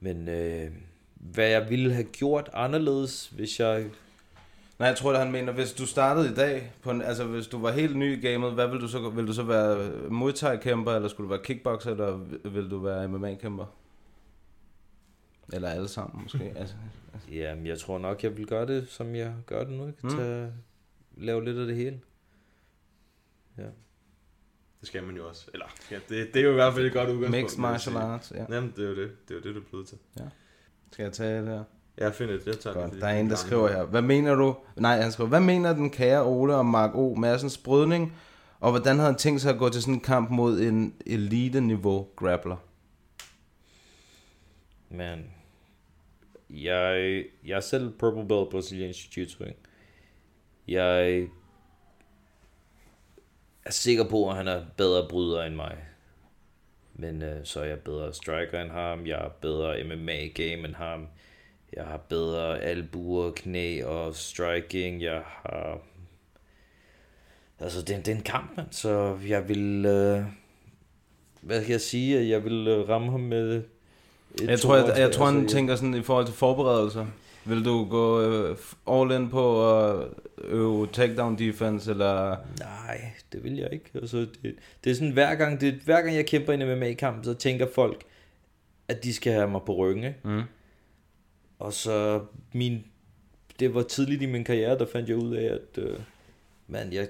S5: Men øh, hvad jeg ville have gjort anderledes, hvis jeg...
S2: Nej, jeg tror, at han mener, hvis du startede i dag, på en, altså hvis du var helt ny i gamet, hvad vil du så, vil du så være Muay Thai kæmper, eller skulle du være kickboxer, eller vil du være MMA kæmper? Eller alle sammen måske. altså,
S5: Jamen, jeg tror nok, jeg vil gøre det, som jeg gør det nu. Jeg kan
S2: Mm.
S5: tage, lave lidt af det hele. Ja.
S3: Det skal man jo også. Eller, ja, det, det er jo i hvert fald et godt udgangspunkt.
S2: mixed martial arts, ja.
S3: Jamen, det er jo det. Det er jo det, du er blevet til.
S2: Skal jeg tage det her?
S3: Jeg finder det. Jeg tager
S2: Godt.
S3: det.
S2: Der er en, der skriver her. Hvad mener du? Nej, han skriver. Hvad mener den kære Ole om Mark O. Madsens brydning? Og hvordan havde han tænkt sig at gå til sådan en kamp mod en elite-niveau grappler?
S5: Men jeg, jeg er selv purple belt Brazilian Jiu-Jitsu? Jeg er sikker på, at han er bedre bryder end mig. Men øh, så er jeg bedre striker end ham, jeg er bedre MMA-game end ham, jeg har bedre albuer, knæ og striking, jeg har... Altså, det, det er en kamp, mand, så jeg vil... Øh, hvad kan jeg sige? Jeg vil øh, ramme ham med... et
S2: Jeg tror, jeg, jeg,
S5: toårs-
S2: tror han
S5: altså,
S2: tænker sådan i forhold til forberedelser. Vil du gå øh, all in på at øve takedown defense, eller...
S5: Nej, det vil jeg ikke. Altså, det, det er sådan, hver gang, det, hver gang jeg kæmper en MMA-kamp, så tænker folk, at de skal have mig på ryggen. Ikke?
S2: Mm.
S5: Og så min, det var tidligt i min karriere, der fandt jeg ud af, at, øh, men jeg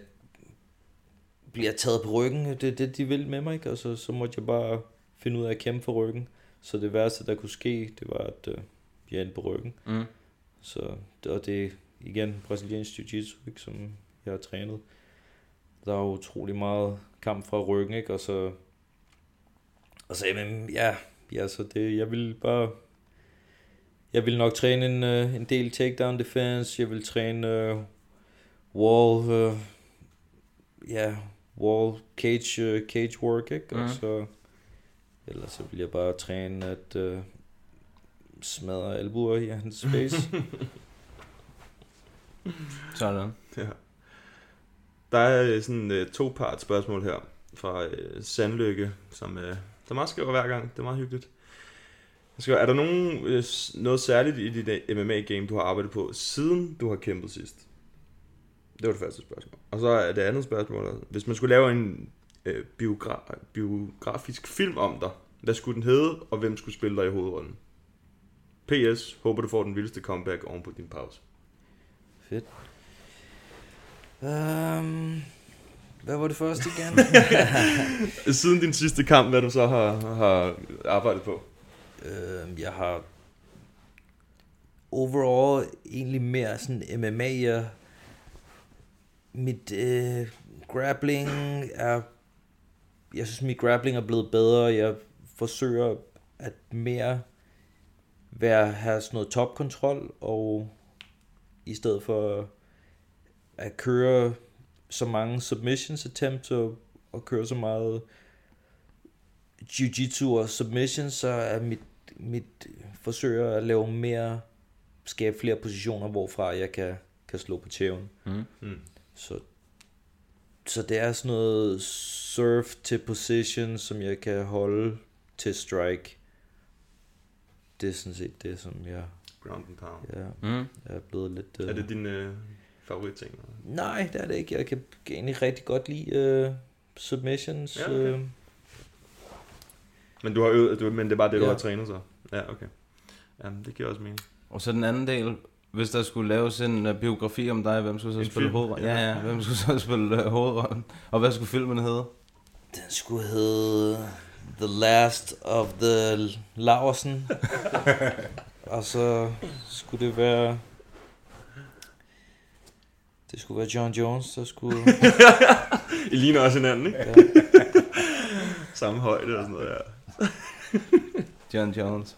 S5: bliver taget på ryggen, det er det, de vil med mig, ikke? Og så, så måtte jeg bare finde ud af at kæmpe for ryggen. Så det værste, der kunne ske, det var, at øh, jeg endte på ryggen.
S2: Mm.
S5: Så, og det er igen brasiliansk jiu-jitsu, ikke, som jeg har trænet. Der er utrolig meget kamp fra ryggen, ikke? Og så, og så jamen, ja, ja, så det, jeg vil bare, jeg vil nok træne en, øh, en del takedown defense, jeg vil træne øh, wall, øh, ja, wall cage, øh, cage work, ikke? Og
S2: Mhm.
S5: så, ellers så vil jeg bare træne at øh, smadre albuer i hans face.
S2: Sådan.
S3: Ja. Der er øh, sådan et uh, to-part spørgsmål her fra uh, Sandlykke, som, uh, som også skriver hver gang. Det er meget hyggeligt. Skriver, er der nogen, uh, noget særligt i dit uh, MMA-game, du har arbejdet på, siden du har kæmpet sidst? Det var det første spørgsmål. Og så er det andet spørgsmål, hvis man skulle lave en uh, biogra- biografisk film om dig, hvad skulle den hedde, og hvem skulle spille dig i hovedrollen? P.S. Håber du får den vildeste comeback oven på din pause.
S5: Fedt. Um, hvad var det første igen?
S3: Siden din sidste kamp, hvad du så har, har arbejdet på?
S5: Øh, jeg har overall egentlig mere sådan MMA. Jeg, mit øh, grappling er... Jeg synes, mit grappling er blevet bedre. Jeg forsøger at mere være, have sådan noget topkontrol, og i stedet for at køre så mange submissions attempts og, og køre så meget jiu-jitsu og submissions, så er mit, mit forsøg at lave mere, skabe flere positioner, hvorfra jeg kan, kan slå på tæven.
S2: Mm.
S3: Mm.
S5: Så, så det er sådan noget surf til position, som jeg kan holde til strike. Det er sådan set det, som jeg,
S3: Ground and pound.
S5: jeg,
S2: Mm.
S5: jeg er blevet lidt...
S3: Er det din øh, favoritting?
S5: Nej, det er det ikke. Jeg kan egentlig rigtig godt lide uh, submissions.
S3: Ja, okay.
S5: øh,
S3: Men du har øvet, du, men det er bare det, du
S5: Ja.
S3: har trænet så? Ja, okay. Jamen, det giver også mening.
S2: Og så den anden del, hvis der skulle laves en uh, biografi om dig, hvem skulle så
S3: En
S2: spille hovedrollen? Ja,
S3: Ja.
S2: ja, hvem skulle så spille uh, hovedrollen? Og hvad skulle filmen hedde?
S5: Den skulle hedde The Last of the Laversen. og så skulle det være... Det skulle være John Jones, der skulle...
S3: I ligner også hinanden, ikke?
S5: Ja.
S3: Samme højde og sådan noget, ja.
S2: John Jones.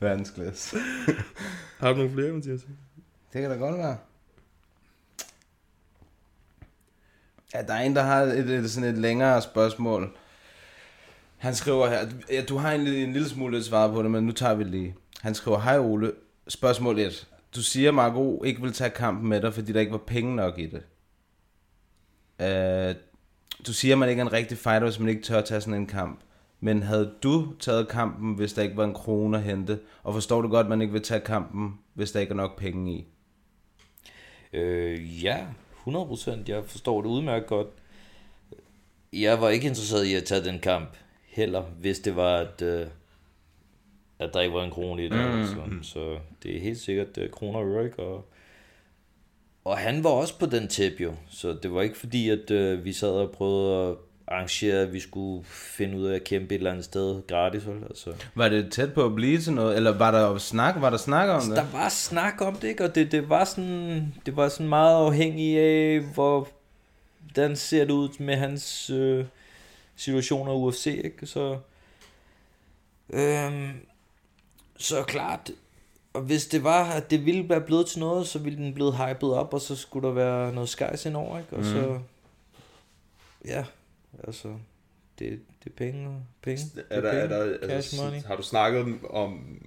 S2: Verdensklasse.
S3: Har du nogle flere, Mathias?
S2: Det kan da godt være. Ja, der er en, der har et, et, sådan et længere spørgsmål. Han skriver her, ja, du har egentlig en lille smule lidt svaret på det, men nu tager vi det lige. Han skriver, hej Ole, spørgsmål 1. Du siger, Marco ikke vil tage kampen med dig, fordi der ikke var penge nok i det. Uh, du siger, at man ikke er en rigtig fighter, hvis man ikke tør tage sådan en kamp. Men havde du taget kampen, hvis der ikke var en krone at hente? Og forstår du godt, at man ikke vil tage kampen, hvis der ikke er nok penge i?
S5: Øh, ja, 100%. Jeg forstår det udmærket godt. Jeg var ikke interesseret i at tage den kamp heller, hvis det var, at, øh, at der ikke var en krone i det.
S2: Mm.
S5: Mm. Så, det er helt sikkert uh, kroner og øre, ikke? Og, og han var også på den tip jo, så det var ikke fordi, at øh, vi sad og prøvede at arrangere, at vi skulle finde ud af at kæmpe et eller andet sted gratis. vel? Altså.
S2: Var det tæt på at blive til noget, eller var der snak, var der snak om det?
S5: Der var snak om det, ikke? og det, det, var sådan, det var sådan meget afhængig af, hvor, hvordan ser det ud med hans øh, situationer i UFC, ikke? Så, øhm, så klart, og hvis det var, at det ville være blevet til noget, så ville den blive hypet op, og så skulle der være noget skies indover, ikke? Og
S2: Mhm.
S5: så, ja, altså, det, det er penge, penge. Det
S3: Er der, er
S5: penge.
S3: der,
S5: Cash
S3: altså,
S5: money.
S3: har du snakket om,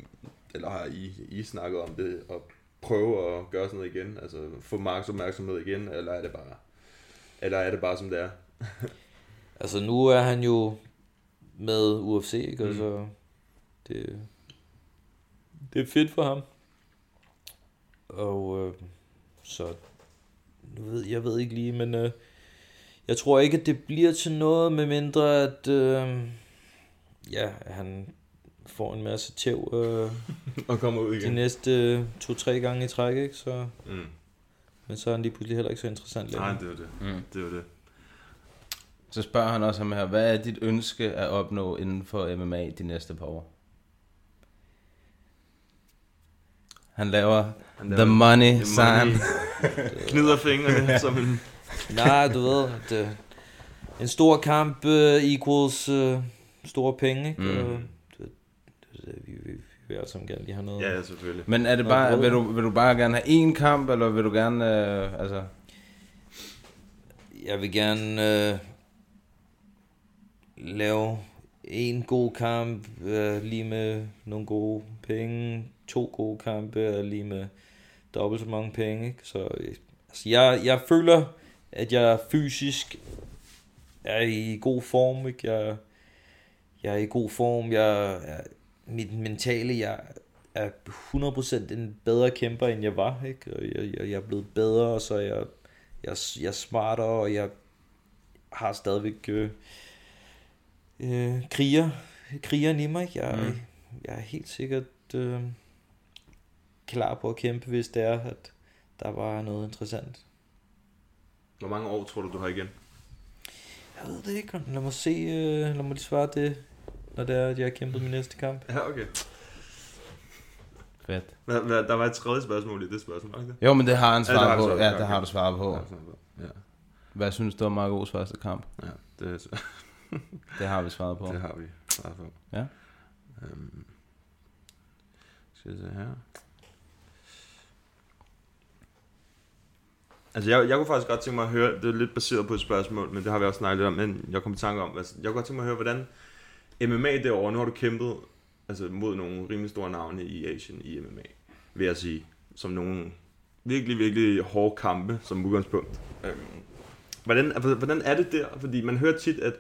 S3: eller har I, I snakket om det, at prøve at gøre sådan noget igen? Altså få Marks opmærksomhed igen, eller er det bare, eller er det bare som det er?
S5: Altså nu er han jo med UFC, ikke? Og
S3: Mm.
S5: så det, det er fedt for ham. Og øh, så nu ved, jeg ved ikke lige, men øh, jeg tror ikke, at det bliver til noget, med mindre at øh, ja, han får en masse tæv øh,
S3: Og kommer ud
S5: de
S3: igen.
S5: næste to-tre gange i træk, ikke? Så
S3: Mm.
S5: Men så er han lige pludselig heller ikke så interessant længere.
S3: Nej, det var det.
S2: Mm.
S3: Det var det.
S2: Så spørger han også ham her, hvad er dit ønske at opnå inden for MMA de næste par år? Han laver,
S3: Han
S2: the
S3: laver
S2: money
S3: the
S2: sign.
S3: money. Knider fingrene som en...
S5: Nej, du ved, at, øh, en stor kamp øh, equals øh, store penge, ikke?
S2: Mm.
S5: Og, det, det, vi, vi, vi vil alle sammen gerne lige have noget.
S3: Ja, selvfølgelig.
S2: Men er det bare, vil du, vil du bare gerne have én kamp, eller vil du gerne, øh, altså...
S5: Jeg vil gerne øh, lave en god kamp øh, lige med nogle gode penge, to gode kampe er lige med dobbelt så mange penge. Ikke? Så øh, altså, jeg, jeg føler, at jeg fysisk er i god form. Ikke? Jeg, jeg er i god form. Jeg er, mit mentale, jeg er 100% en bedre kæmper, end jeg var. Ikke? Og jeg, jeg, jeg er blevet bedre, og så er jeg jeg, jeg er smartere, og jeg har stadigvæk øh, øh, kriger, krigeren i mig. Jeg, mm. jeg er helt sikkert øh, klar på at kæmpe, hvis det er, at der var noget interessant.
S3: Hvor mange år tror du, du har igen?
S5: Jeg ved det ikke. Lad mig se, øh, lad mig lige svare det, når det er, at jeg har kæmpet min næste kamp.
S3: Ja, okay.
S2: Fedt.
S3: Hvad, hvad, der var et tredje spørgsmål i det spørgsmål, ikke det?
S2: Jo, men det har han
S3: Ja,
S2: svaret
S3: du
S2: på. Ja, det har du svaret på.
S3: Ja. Ja,
S2: Hvad synes du om Marcos første kamp?
S3: ja det,
S2: Det har vi svaret på.
S3: det har vi svaret på.
S2: Ja.
S3: Øhm, skal vi se her. Altså, jeg, jeg kunne faktisk godt tænke mig at høre, det er lidt baseret på et spørgsmål, men det har vi også snakket lidt om, men jeg kom i tanke om, altså, jeg kunne godt tænke mig at høre, hvordan MMA derovre, nu har du kæmpet altså, mod nogle rimelig store navne i Asien i MMA, vil jeg sige, som nogle virkelig, virkelig hårde kampe som udgangspunkt. Øhm, hvordan, altså, hvordan er det der? Fordi man hører tit, at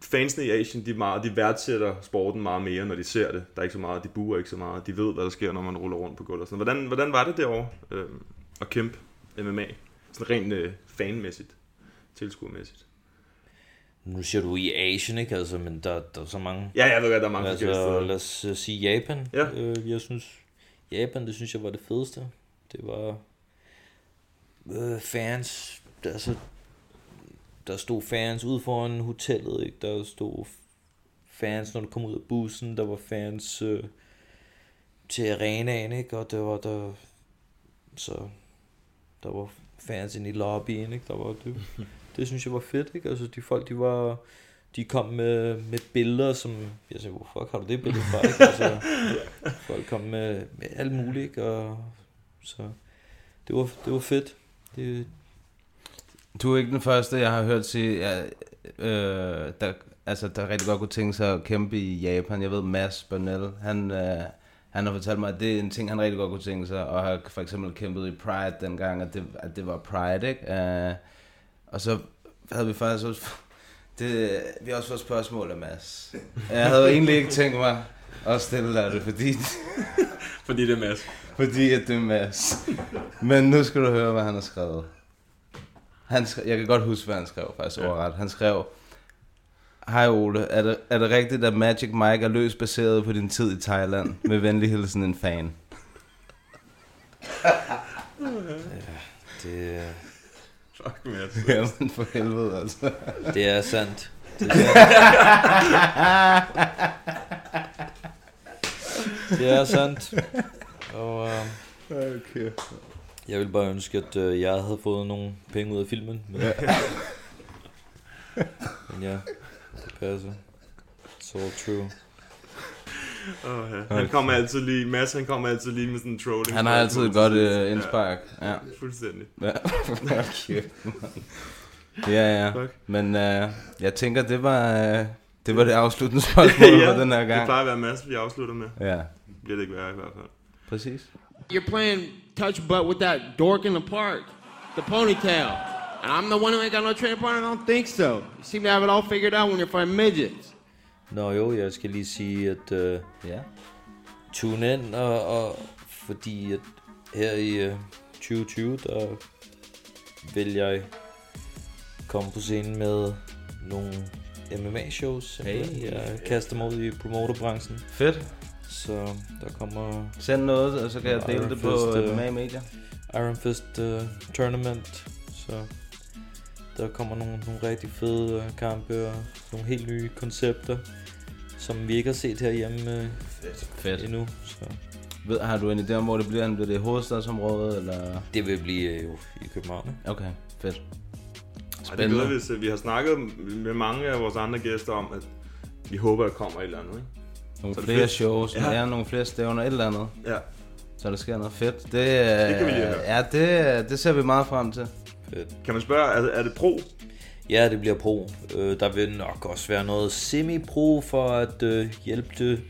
S3: fansene i Asien, de, meget, de værdsætter sporten meget mere, når de ser det. Der er ikke så meget, de buer ikke så meget. De ved, hvad der sker, når man ruller rundt på gulvet. og Sådan. Hvordan, hvordan var det derovre øhm, at kæmpe MMA? Sådan rent øh, fanmæssigt, tilskuermæssigt.
S5: Nu siger du i Asien, ikke? Altså, men der, der er så mange...
S3: Ja, jeg ved godt, der er mange forskellige
S5: Altså,
S3: steder.
S5: lad os uh, sige Japan.
S3: Ja.
S5: Øh, jeg synes, Japan, det synes jeg var det fedeste. Det var øh, fans, der, altså, der stod fans ude foran hotellet, ikke? Der stod fans, når du kom ud af bussen, der var fans øh, til arenaen, ikke? Og der var der, så der var fans ind i lobbyen, ikke? Der var det, det synes jeg var fedt, ikke? Altså, de folk, de var, de kom med, med billeder, som, jeg sagde, hvor fuck har du det billede fra, ikke? Altså, folk kom med, med alt muligt, ikke? Og, så det var, det var fedt. Det,
S2: Du er ikke den første, jeg har hørt sige, ja, øh, der, altså, der rigtig godt kunne tænke sig at kæmpe i Japan. Jeg ved, Mads Bernal, han, øh, han har fortalt mig, at det er en ting, han rigtig godt kunne tænke sig, og har for eksempel kæmpet i Pride dengang, at det, at det var Pride, ikke? Øh, og så havde vi faktisk også, det, vi har også fået spørgsmål af Mads. Jeg havde egentlig ikke tænkt mig at stille dig det, fordi,
S3: Fordi det er Mads.
S2: fordi at det er Mads. Men nu skal du høre, hvad han har skrevet. Han skrev, jeg kan godt huske, hvad han skrev faktisk
S3: Ja.
S2: overret. Han skrev, Hej Ole, er det, er det rigtigt, at Magic Mike er løst baseret på din tid i Thailand? Med venlig hilsen en fan.
S5: det,
S3: Fuck Mads.
S2: Jamen for helvede altså.
S5: det er sandt. Det er sandt. det er sandt. Og øh,
S2: Okay.
S5: jeg vil bare ønske, at øh, jeg havde fået nogle penge ud af filmen. Men, ja. men ja, det passer. It's all true.
S3: Oh, ja. Han kommer altid lige, Mads han kommer altid lige med sådan en trolling.
S2: Han har altid et godt uh, indspark. Ja.
S3: Ja, fuldstændig.
S2: Ja. okay. ja, ja.
S3: Fuck.
S2: Men uh, jeg tænker, det var, uh, det var det afsluttende spørgsmål
S3: ja,
S2: for den her
S3: det
S2: gang.
S3: plejer at være Mads, vi afslutter med.
S2: Ja,
S3: Bliver det ikke værre i hvert fald.
S2: præcis.
S6: You're playing touch butt with that dork in the park, the ponytail. And I'm the one who ain't got no training partner? I don't think so. You seem to have it all figured out when you're fighting midgets.
S5: Nå jo, jeg skal lige sige, at øh,
S2: Ja.
S5: tune ind, og, og fordi at her i øh, 2020, der vil jeg komme på scenen med nogle MMA-shows.
S2: Hey.
S5: Jeg kaster mig ud i promoterbranchen,
S2: Fedt.
S5: så der kommer
S2: Send noget, og så kan jeg dele det på
S5: Første-
S2: MMA Media.
S5: Iron Fist uh, Tournament. Så der kommer nogle, nogle rigtig fede uh, kampe og nogle helt nye koncepter, som vi ikke har set herhjemme uh,
S2: Fedt.
S5: endnu. Så
S2: Ved, har du en idé om, hvor det bliver? Bliver det i hovedstadsområdet, eller?
S5: det vil blive uh, jo i København. ikke?
S2: Okay, fedt.
S3: Og det er
S2: Spændende.
S3: noget, hvis vi har snakket med mange af vores andre gæster om, at vi håber, at der kommer et eller andet, ikke?
S2: Nogle
S3: Så er det
S2: flere
S3: fedt.
S2: shows,
S3: Ja.
S2: ja. ja, nogle flere stævner, et eller andet.
S3: Ja.
S2: Så der sker noget fedt. Det, det
S3: kan vi lige høre.
S2: Ja, det, det ser vi meget frem til.
S5: Fedt.
S3: Kan man spørge, er, er det pro?
S5: Ja, det bliver pro. Øh, der vil nok også være noget semi-pro for at øh, hjælpe det,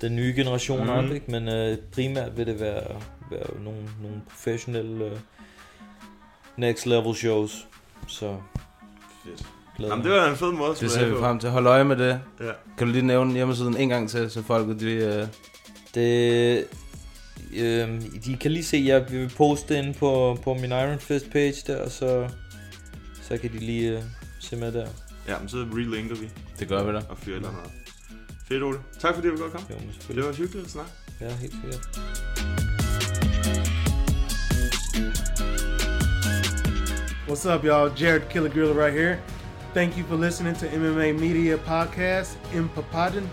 S5: den nye generation mm. op, ikke? men øh, primært vil det være, være nogle, nogle professionelle øh, next level shows. Så
S3: Fedt.
S5: glæder
S3: Jamen, det var en fed måde
S2: Det ser vi frem til. Hold øje med det.
S3: Ja.
S2: Kan du lige nævne hjemmesiden en gang til, så folket de... Øh...
S5: Det, øh, de kan lige se, at jeg vil poste ind på, på min Iron Fist page der, så, så kan de lige øh, se med der.
S3: Ja, men så relinker vi
S2: Det gør vi da.
S3: og fyrer eller andet. op. Fedt, Ole. Tak fordi du godt komme.
S5: Jo, men
S3: Det var hyggeligt at snakke.
S5: Ja, helt sikkert.
S7: What's up, y'all? Jared Killer Gorilla right here. Thank you for listening to MMA Media Podcast in Papadon.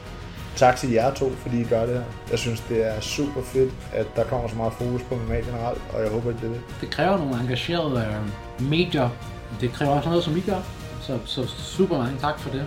S8: Tak til jer to, fordi I gør det her. Jeg synes, det er super fedt, at der kommer så meget fokus på MMA generelt, og jeg håber, at det er det.
S9: Det kræver nogle engagerede øh, medier. Det kræver også noget, som I gør. Så, så super mange tak for det.